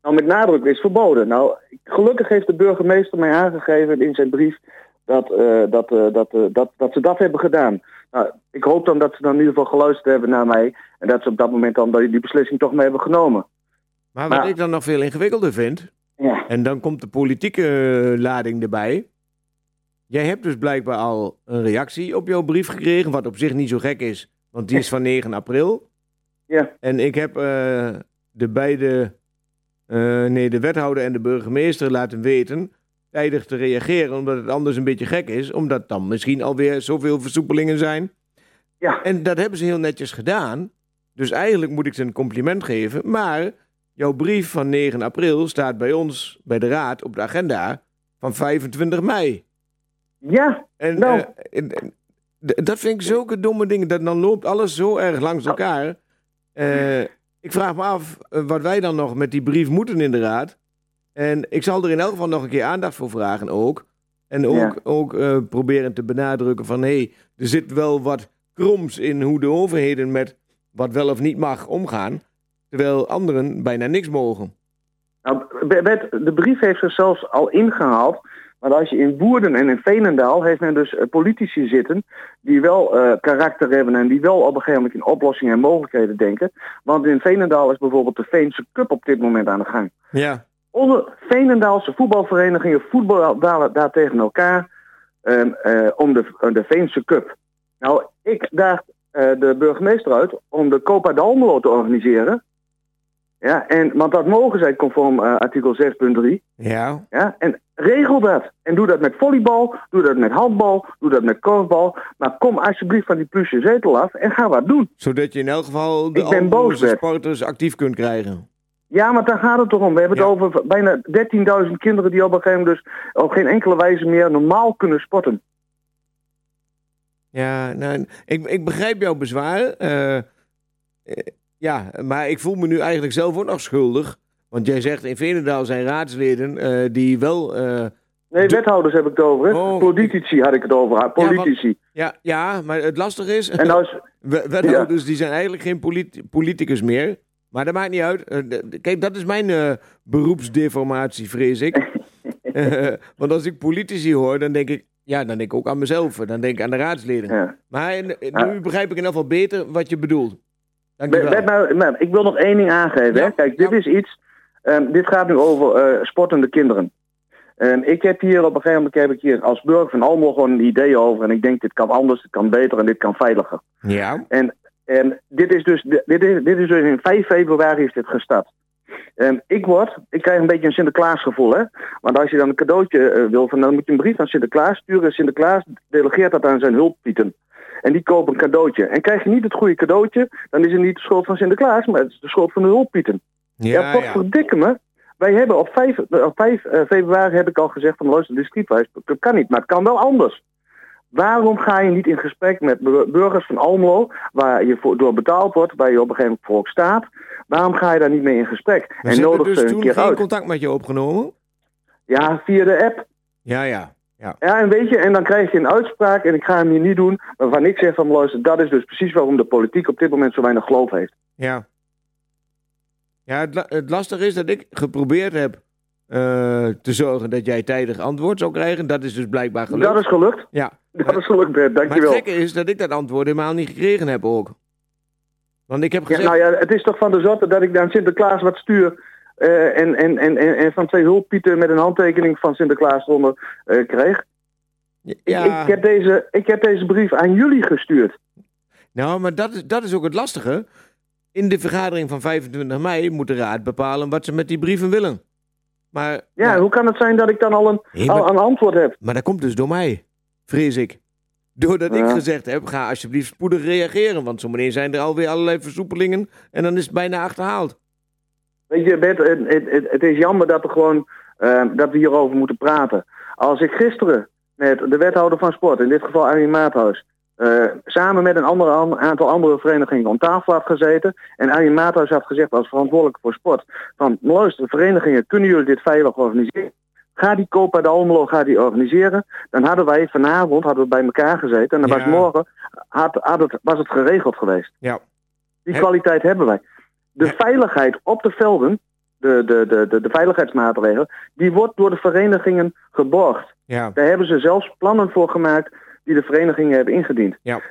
nou met nadruk is verboden. Nou, gelukkig heeft de burgemeester mij aangegeven in zijn brief dat, eh, dat, eh, dat, eh, dat, dat ze dat hebben gedaan. Nou, ik hoop dan dat ze dan in ieder geval geluisterd hebben naar mij en dat ze op dat moment dan die beslissing toch mee hebben genomen. maar wat ik dan nog veel ingewikkelder vind, Ja, en dan komt de politieke lading erbij. Jij hebt dus blijkbaar al een reactie op jouw brief gekregen, wat op zich niet zo gek is, want die is van 9 april. ja, En ik heb de beide, nee, de wethouder en de burgemeester laten weten tijdig te reageren, omdat het anders een beetje gek is, omdat dan misschien alweer zoveel versoepelingen zijn. ja. En dat hebben ze heel netjes gedaan. Dus eigenlijk moet ik ze een compliment geven. Maar jouw brief van 9 april staat bij ons, bij de Raad, op de agenda van 25 mei. ja. En Nou. eh, en- en- d- dat vind ik zulke domme dingen. Dat dan loopt alles zo erg langs Nou. elkaar. Eh, ik vraag me af eh, wat wij dan nog met die brief moeten in de Raad. En ik zal er in elk geval nog een keer aandacht voor vragen ook. En ook, Ja. ook eh, proberen te benadrukken van... hé, hey, er zit wel wat kroms in hoe de overheden met wat wel of niet mag omgaan. Terwijl anderen bijna niks mogen. Nou, Bert, de brief heeft zich zelfs al ingehaald. Maar als je in Woerden en in Veenendaal heeft men dus eh, politici zitten die wel eh, karakter hebben en die wel op een gegeven moment in oplossingen en mogelijkheden denken. Want in Veenendaal is bijvoorbeeld de Veense Cup op dit moment aan de gang. Ja, Alle Veenendaalse voetbalverenigingen voetballen daar tegen elkaar ehm, eh, om de, de Veense Cup. Nou, ik daag eh, de burgemeester uit om de Copa de Almelo te organiseren. Ja, en, want dat mogen zij conform eh, artikel 6.3. ja. Ja, en regel dat. En doe dat met volleybal, doe dat met handbal, doe dat met korfbal. Maar kom alsjeblieft van die plusje zetel af en ga wat doen. Zodat je in elk geval de sporters actief kunt krijgen. Ja, maar daar gaat het toch om. We hebben Ja. het over bijna 13.000 kinderen die op een gegeven moment dus op geen enkele wijze meer normaal kunnen sporten. Ja, nou, ik, ik begrijp jouw bezwaar. eh, eh, ja, maar ik voel me nu eigenlijk zelf ook nog schuldig. Want jij zegt in Veenendaal zijn raadsleden eh, die wel... Nee, De- wethouders heb ik het over. Hè? Oh, Politici had ik het over. Politici. ja, ja, maar het lastige is... En we- wethouders die zijn eigenlijk geen polit- politicus meer. Maar dat maakt niet uit. Eh, kijk, dat is mijn eh, beroepsdeformatie, vrees ik. Eh, want als ik politici hoor, dan denk ik... Ja, dan denk ik ook aan mezelf. Dan denk ik aan de raadsleden. ja. Maar in- nu begrijp ik in ieder geval beter wat je bedoelt. Dank je Bert, wel. Bert, nou, nou, ik wil nog één ding aangeven. Ja, Hè? Kijk, dit ja. is iets. ehm, dit gaat nu over sportende kinderen. En ik heb hier op een gegeven moment heb ik hier als burger van Almelo gewoon een idee over. En ik denk, dit kan anders, dit kan beter en dit kan veiliger. Ja. En, en dit is dus dit is, dit is dus in 5 februari is dit gestart. En ik word, ik krijg een beetje een Sinterklaas gevoel, hè. Want als je dan een cadeautje eh, wil, van, dan moet je een brief aan Sinterklaas sturen. Sinterklaas delegeert dat aan zijn hulppieten. En die kopen een cadeautje. En krijg je niet het goede cadeautje, dan is het niet de schuld van Sinterklaas, maar het is de schuld van de hulppieten. Ja, Ja, wat ja. verdikke me. Wij hebben op 5, op 5 eh, februari heb ik al gezegd van luister, de streetwise, dat kan niet, maar het kan wel anders. Waarom ga je niet in gesprek met bur- burgers van Almelo, waar je voor, door betaald wordt, waar je op een gegeven moment voor ook staat? Waarom ga je daar niet mee in gesprek? Maar en nodig dus ze een toen keer geen uit. contact met je opgenomen? Ja, via de app. Ja, ja. Ja, Ja, en weet je, en dan krijg je een uitspraak, en ik ga hem hier niet doen, waarvan ik zeg van luister, dat is dus precies waarom de politiek op dit moment zo weinig geloof heeft. ja. Ja, het, la- het lastige is dat ik geprobeerd heb eh, te zorgen dat jij tijdig antwoord zou krijgen. Dat is dus blijkbaar gelukt. Dat is gelukt. Ja. Dat is gelukt, Bert. Maar het Dankjewel. gekke is dat ik dat antwoord helemaal niet gekregen heb ook. Want ik heb Ja, gezegd... nou ja, het is toch van de zotte dat ik dan Sinterklaas wat stuur eh, en, en, en, en, van twee hulppieten met een handtekening van Sinterklaas eronder eh, kreeg. Ja, Ik, ik, heb deze, ik heb deze brief aan jullie gestuurd. nou, maar dat is, dat is ook het lastige. In de vergadering van 25 mei moet de raad bepalen wat ze met die brieven willen. Maar, Ja, hoe kan het zijn dat ik dan al een, Nee, maar- al een antwoord heb? maar dat komt dus door mij, vrees ik. Doordat ik gezegd heb, ga alsjeblieft spoedig reageren. Want zo meteen zijn er alweer allerlei versoepelingen en dan is het bijna achterhaald. Weet je, Bert, het, het, is jammer dat, er gewoon, eh, dat we hierover moeten praten. Als ik gisteren met de wethouder van sport, in dit geval Arjen Maathuis, eh, samen met een andere, an- aantal andere verenigingen om tafel had gezeten. En Arjen Maathuis had gezegd als verantwoordelijk voor sport: van luister, verenigingen, kunnen jullie dit veilig organiseren? Ga die Copa de Almelo ga die organiseren. Dan hadden wij vanavond hadden we bij elkaar gezeten. En dan Ja. was morgen had, had het, was het geregeld geweest. Ja. Die kwaliteit hebben wij. De Ja. veiligheid op de velden, de, de, de, de, de veiligheidsmaatregelen, die wordt door de verenigingen geborgd. Ja, Daar hebben ze zelfs plannen voor gemaakt die de verenigingen hebben ingediend. Ja.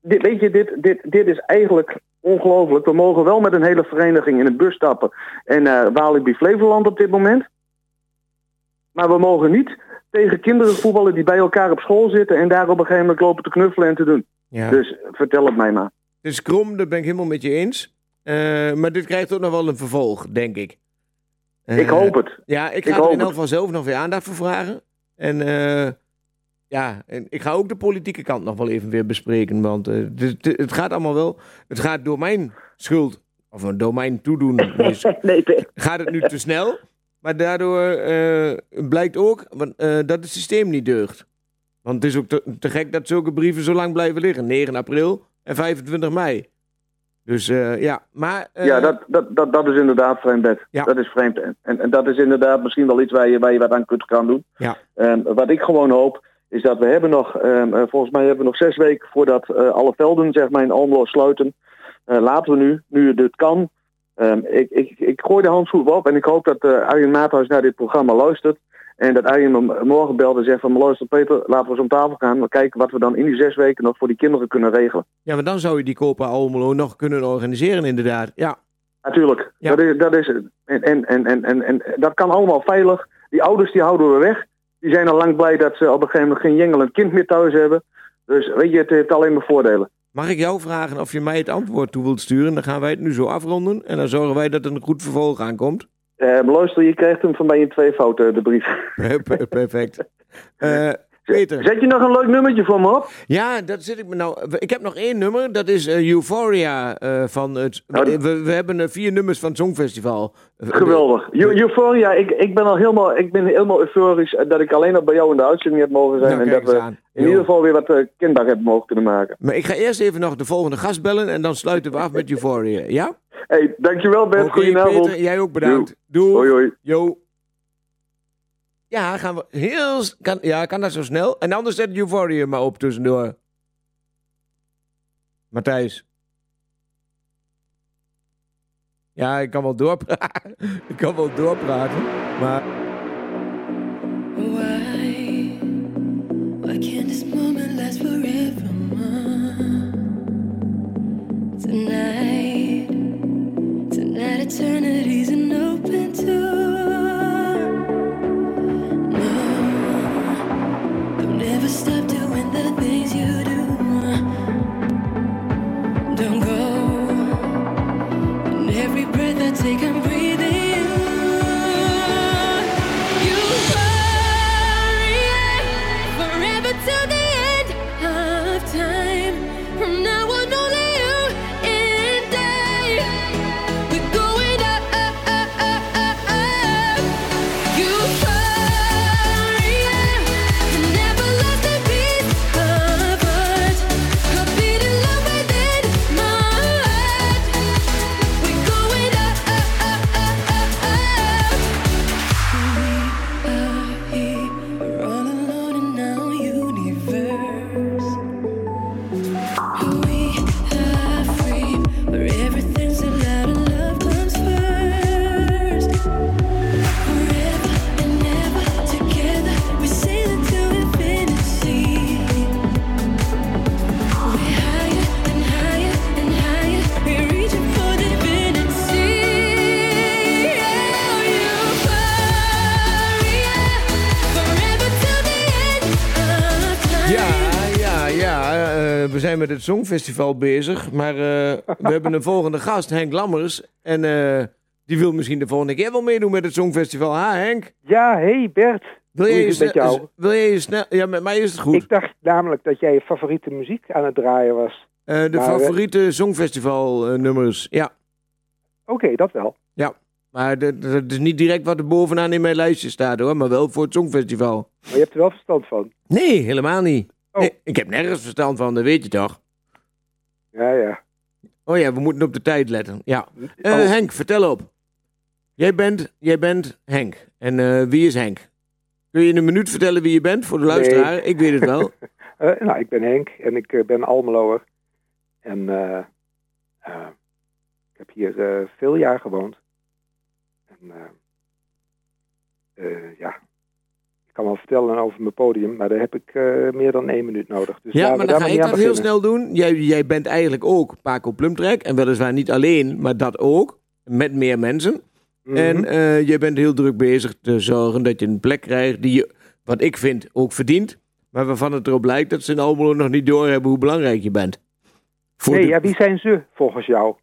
Dit, weet je, dit, dit, dit is eigenlijk ongelooflijk. We mogen wel met een hele vereniging in een bus stappen en naar Walibi Flevoland op dit moment. Maar we mogen niet tegen kinderen voetballen die bij elkaar op school zitten en daar op een gegeven moment lopen te knuffelen en te doen. ja. Dus vertel het mij maar. Het is krom, dat ben ik helemaal met je eens. Eh, maar dit krijgt ook nog wel een vervolg, denk ik. Eh, Ik hoop het. Ja, ik Ik ga er in elk geval zelf nog weer aandacht voor vragen. En eh, ja, en ik ga ook de politieke kant nog wel even weer bespreken. Want eh, het, gaat allemaal wel. Het gaat door mijn schuld, of door mijn toedoen, is, Nee, gaat het nu te snel. Maar daardoor eh, blijkt ook eh, dat het systeem niet deugt. Want het is ook te, te gek dat zulke brieven zo lang blijven liggen. 9 april en 25 mei. Dus eh, ja, maar... Ja, dat, dat, dat, dat is inderdaad vreemd, Bert. Ja. Dat is vreemd. En, en, dat is inderdaad misschien wel iets waar je, waar je wat aan kunt gaan doen. Ja. Ehm, wat ik gewoon hoop, is dat we hebben nog, ehm, eh, volgens mij hebben we nog zes weken voordat alle velden zeg maar, in Almelo sluiten. Laten we nu, nu het kan. Ehm, ik, ik, ik gooi de handschoen op en ik hoop dat uh, Arjen Maathuis naar dit programma luistert. En dat Arjen me morgen belt en zegt van luister Peter, laten we eens om tafel gaan. We kijken wat we dan in die zes weken nog voor die kinderen kunnen regelen. Ja, maar dan zou je die Copa Almelo nog kunnen organiseren inderdaad. Ja, Natuurlijk. Ja. Dat is, dat is, en, en, en, en, en, en dat kan allemaal veilig. Die ouders die houden we weg. Die zijn al lang blij dat ze op een gegeven moment geen jengelend kind meer thuis hebben. Dus weet je, het heeft alleen maar voordelen. Mag ik jou vragen of je mij het antwoord toe wilt sturen? Dan gaan wij het nu zo afronden. En dan zorgen wij dat er een goed vervolg aankomt. Eh, luister, je krijgt hem van mij in twee fouten, de brief. Per- per- Perfect. Eh, Peter. Zet je nog een leuk nummertje voor me op? Ja, dat zit ik me nou. Ik heb nog één nummer. Dat is eh, Euphoria eh, van het. Nou, we, we hebben eh, vier nummers van het Songfestival. Geweldig. Eu- Euphoria, ik, ik ben al helemaal, ik ben helemaal euforisch dat ik alleen al bij jou in de uitzending heb mogen zijn. Nou, en dat we aan. in ieder geval weer wat uh, kenbaar hebben mogen kunnen maken. Maar ik ga eerst even nog de volgende gast bellen en dan sluiten we af met Euphoria. Ja? hey, dankjewel Ben. Oké, Goedenavond. Peter, jij ook bedankt. Doei. Hoi hoi. Yo. Ja, gaan we heel... Kan, ja, kan dat zo snel? En anders zet Euphoria maar op tussendoor. Matthijs. Ja, ik kan wel doorpraten. ik kan wel doorpraten. Maar... taken het Songfestival bezig, maar eh, we hebben een volgende gast, Henk Lammers. En eh, die wil misschien de volgende keer wel meedoen met het Songfestival. Ha, Henk? Ja, hey Bert. Wil je het met jou? Wil je snel... Ja, met mij is het goed. Ik dacht namelijk dat jij je favoriete muziek aan het draaien was. Eh, de maar, favoriete Songfestival eh, nummers, ja. Oké, dat wel. Maar dat dat is niet direct wat er bovenaan in mijn lijstje staat hoor, maar wel voor het Songfestival. Maar je hebt er wel verstand van. Nee, helemaal niet. Oh. Nee, ik heb nergens verstand van, dat weet je toch? Ja, ja. Oh ja, we moeten op de tijd letten. Ja. Eh, Oh, Henk, vertel op. Jij bent, jij bent Henk. En eh, wie is Henk? Kun je in een minuut vertellen wie je bent voor de Nee. luisteraar? Ik weet het wel. eh, nou, ik ben Henk en ik ben Almeloer. En ik heb hier veel jaar gewoond. En ja, ik kan wel vertellen over mijn podium, maar daar heb ik eh, meer dan één minuut nodig. Dus ja, maar dan daar ga ik dat heel snel doen. Jij, jij bent eigenlijk ook Paco Plumtrek. En weliswaar niet alleen, maar dat ook. Met meer mensen. beginnen. En Mhm. eh jij bent heel druk bezig te zorgen dat je een plek krijgt die je, wat ik vind, ook verdient. Maar waarvan het erop lijkt dat ze in Almelo nog niet doorhebben hoe belangrijk je bent. Voor nee, de- ja, wie zijn ze volgens jou?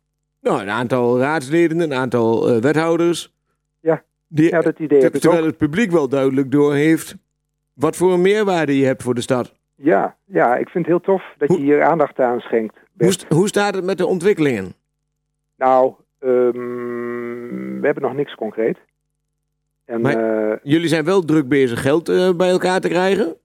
Nou, een aantal raadsleden, een aantal eh, wethouders. Die, Ja, dat idee heb ik terwijl ook. het publiek wel duidelijk doorheeft wat voor een meerwaarde je hebt voor de stad. Ja, ja, ik vind het heel tof dat Hoe- je hier aandacht aan schenkt. Hoe, hoe staat het met de ontwikkelingen? Nou, ehm, we hebben nog niks concreet. En Maar- eh, Jullie zijn wel druk bezig geld eh, bij elkaar te krijgen.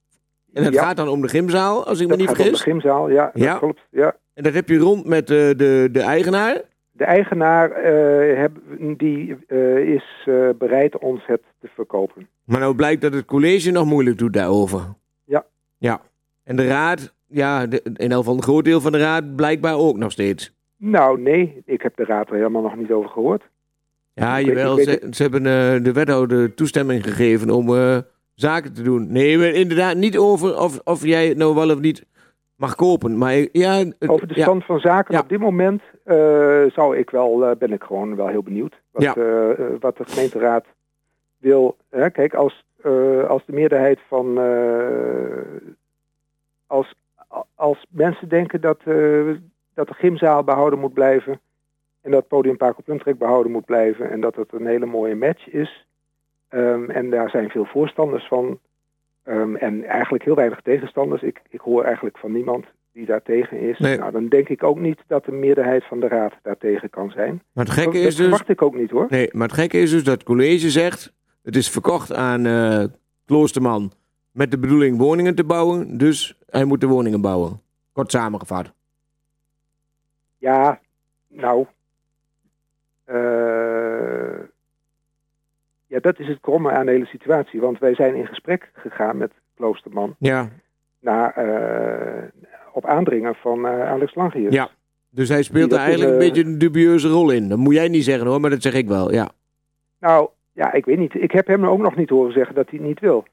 En het ja, gaat dan om de gymzaal, als ik me niet gaat om de vergis. gymzaal, ja, Ja. dat klopt. Ja. En dat heb je rond met eh, de, de eigenaar. De eigenaar eh, heb, die, eh, is eh, bereid ons het te verkopen. Maar nou blijkt dat het college nog moeilijk doet daarover. Ja. Ja. En de raad, ja, de, in elk geval een groot deel van de raad blijkbaar ook nog steeds. Nou, nee, ik heb de raad er helemaal nog niet over gehoord. Ja, Ik jawel. weet Ze, ze hebben de wethouder toestemming gegeven om zaken te doen. Nee, maar inderdaad niet over of, of jij het nou wel of niet mag kopen. Maar ja, Over de ja, stand van zaken Ja. op dit moment eh, zou ik wel, eh, ben ik gewoon wel heel benieuwd. Wat, eh, wat de gemeenteraad wil. Hè, kijk, als, als de meerderheid van. als, als mensen denken dat, dat de gymzaal behouden moet blijven. En dat podium Paco Plumtrek behouden moet blijven. En dat het een hele mooie match is. ehm, en daar zijn veel voorstanders van. Ehm, en eigenlijk heel weinig tegenstanders. Ik, ik hoor eigenlijk van niemand die daar tegen is. Nee. Nou, dan denk ik ook niet dat de meerderheid van de raad daar tegen kan zijn. maar het gekke dat is dus... verwacht ik ook niet hoor. Nee, maar het gekke is dus dat het college zegt... het is verkocht aan eh, Kloosterman met de bedoeling woningen te bouwen. Dus hij moet de woningen bouwen. Kort samengevat. Ja, nou. eh, ja, dat is het kromme aan de hele situatie. Want wij zijn in gesprek gegaan met Kloosterman. Ja, Na, eh, op aandringen van eh, Alex Langius. Ja. dus hij speelt er is, eigenlijk een eh, beetje een dubieuze rol in. Dat moet jij niet zeggen hoor, maar dat zeg ik wel. Ja. Nou, ja, ik weet niet. Ik heb hem ook nog niet horen zeggen dat hij het niet wil.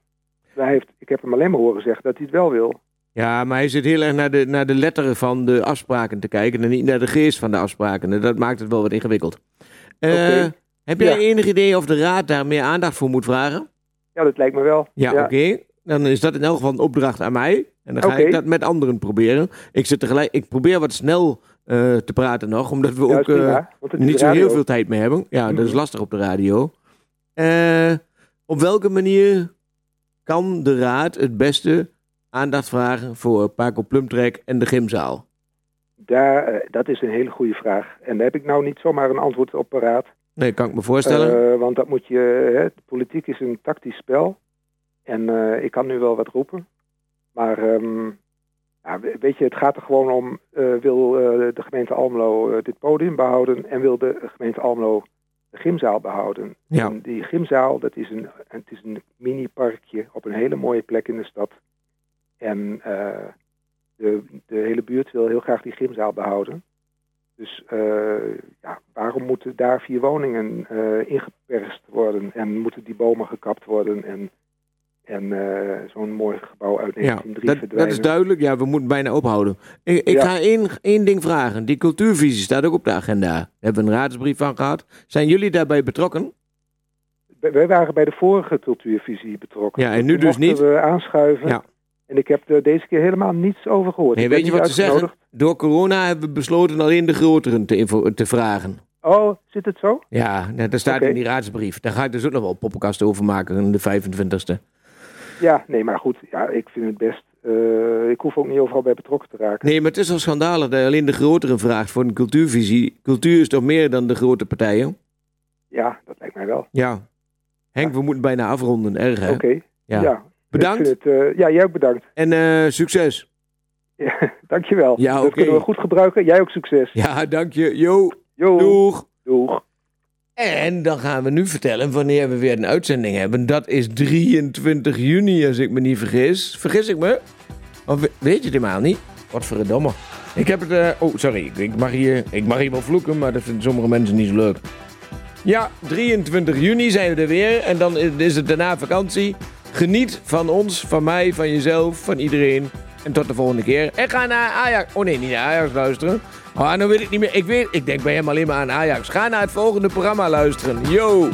Hij heeft, ik heb hem alleen maar horen zeggen dat hij het wel wil. ja, maar hij zit heel erg naar de, naar de letteren van de afspraken te kijken... en niet naar de geest van de afspraken. En dat maakt het wel wat ingewikkeld. Oké. Heb jij Ja. enig idee of de raad daar meer aandacht voor moet vragen? Ja, dat lijkt me wel. Ja, oké. Dan is dat in elk geval een opdracht aan mij. En dan ga ik dat met anderen proberen. Ik, zit tegelijk, ik probeer wat snel eh, te praten nog, omdat we Ja, ook prima, eh, niet zo heel veel tijd meer hebben. Ja, dat is Mhm. lastig op de radio. Eh, op welke manier kan de raad het beste aandacht vragen voor Paco Plumtrek en de gymzaal? Daar, dat is een hele goede vraag. En daar heb ik nou niet zomaar een antwoord op paraat. Nee, kan ik me voorstellen. Eh, want dat moet je. Hè, de politiek is een tactisch spel. En eh, ik kan nu wel wat roepen. Maar ehm, ja, we- weet je, het gaat er gewoon om. eh, wil de gemeente Almelo dit podium behouden? En wil de gemeente Almelo de gymzaal behouden? Ja. En die gymzaal, dat is een, het is een mini-parkje op een hele mooie plek in de stad. En de, de hele buurt wil heel graag die gymzaal behouden. Dus eh, ja, waarom moeten daar vier woningen eh, ingeperst worden en moeten die bomen gekapt worden en, en eh, zo'n mooi gebouw uit Ja, 1903 dat, verdwijnen? dat is duidelijk. Ja, we moeten bijna ophouden. Ik, ik Ja. ga één, één ding vragen. Die cultuurvisie staat ook op de agenda. Daar hebben we een raadsbrief van gehad. Zijn jullie daarbij betrokken? Wij- waren bij de vorige cultuurvisie betrokken. Ja, en nu dus niet? we aanschuiven. Ja. En ik heb er deze keer helemaal niets over gehoord. Nee, weet je wat ze zeggen? Door corona hebben we besloten alleen de groteren te, te vragen. Oh, zit het zo? Ja, nou, dat staat in die raadsbrief. Daar ga ik dus ook nog wel een poppenkast over maken, de 25e. Ja, nee, maar goed. Ja, ik vind het best. eh, ik hoef ook niet overal bij betrokken te raken. Nee, maar het is al schandalig dat alleen de groteren vraagt voor een cultuurvisie. Cultuur is toch meer dan de grote partijen? Ja, dat lijkt mij wel. Ja. Henk, we moeten bijna afronden. Erg, hè? Oké. Ja. Ja. Bedankt. Het, eh, ja, jij ook bedankt. En eh, succes. Ja, dankjewel. Ja, Dat kunnen we goed gebruiken. Jij ook succes. Ja, dank je. Jo. Jo. Doeg. Doeg. En dan gaan we nu vertellen wanneer we weer een uitzending hebben. Dat is 23 juni, als ik me niet vergis. Vergis ik me? Of we- weet je het helemaal niet? Wat voor een domme. Ik heb het... eh, oh, sorry. Ik- mag, hier, ik mag hier wel vloeken, maar dat vinden sommige mensen niet zo leuk. Ja, 23 juni zijn we er weer. En dan is het daarna vakantie. Geniet van ons, van mij, van jezelf, van iedereen. En tot de volgende keer. En ga naar Ajax. Oh nee, niet naar Ajax luisteren. Oh, nou weet ik niet meer. Ik weet, ik denk bij hem alleen maar aan Ajax. Ga naar het volgende programma luisteren. Yo!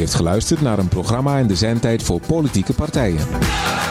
Heeft geluisterd naar een programma in de zendtijd voor politieke partijen.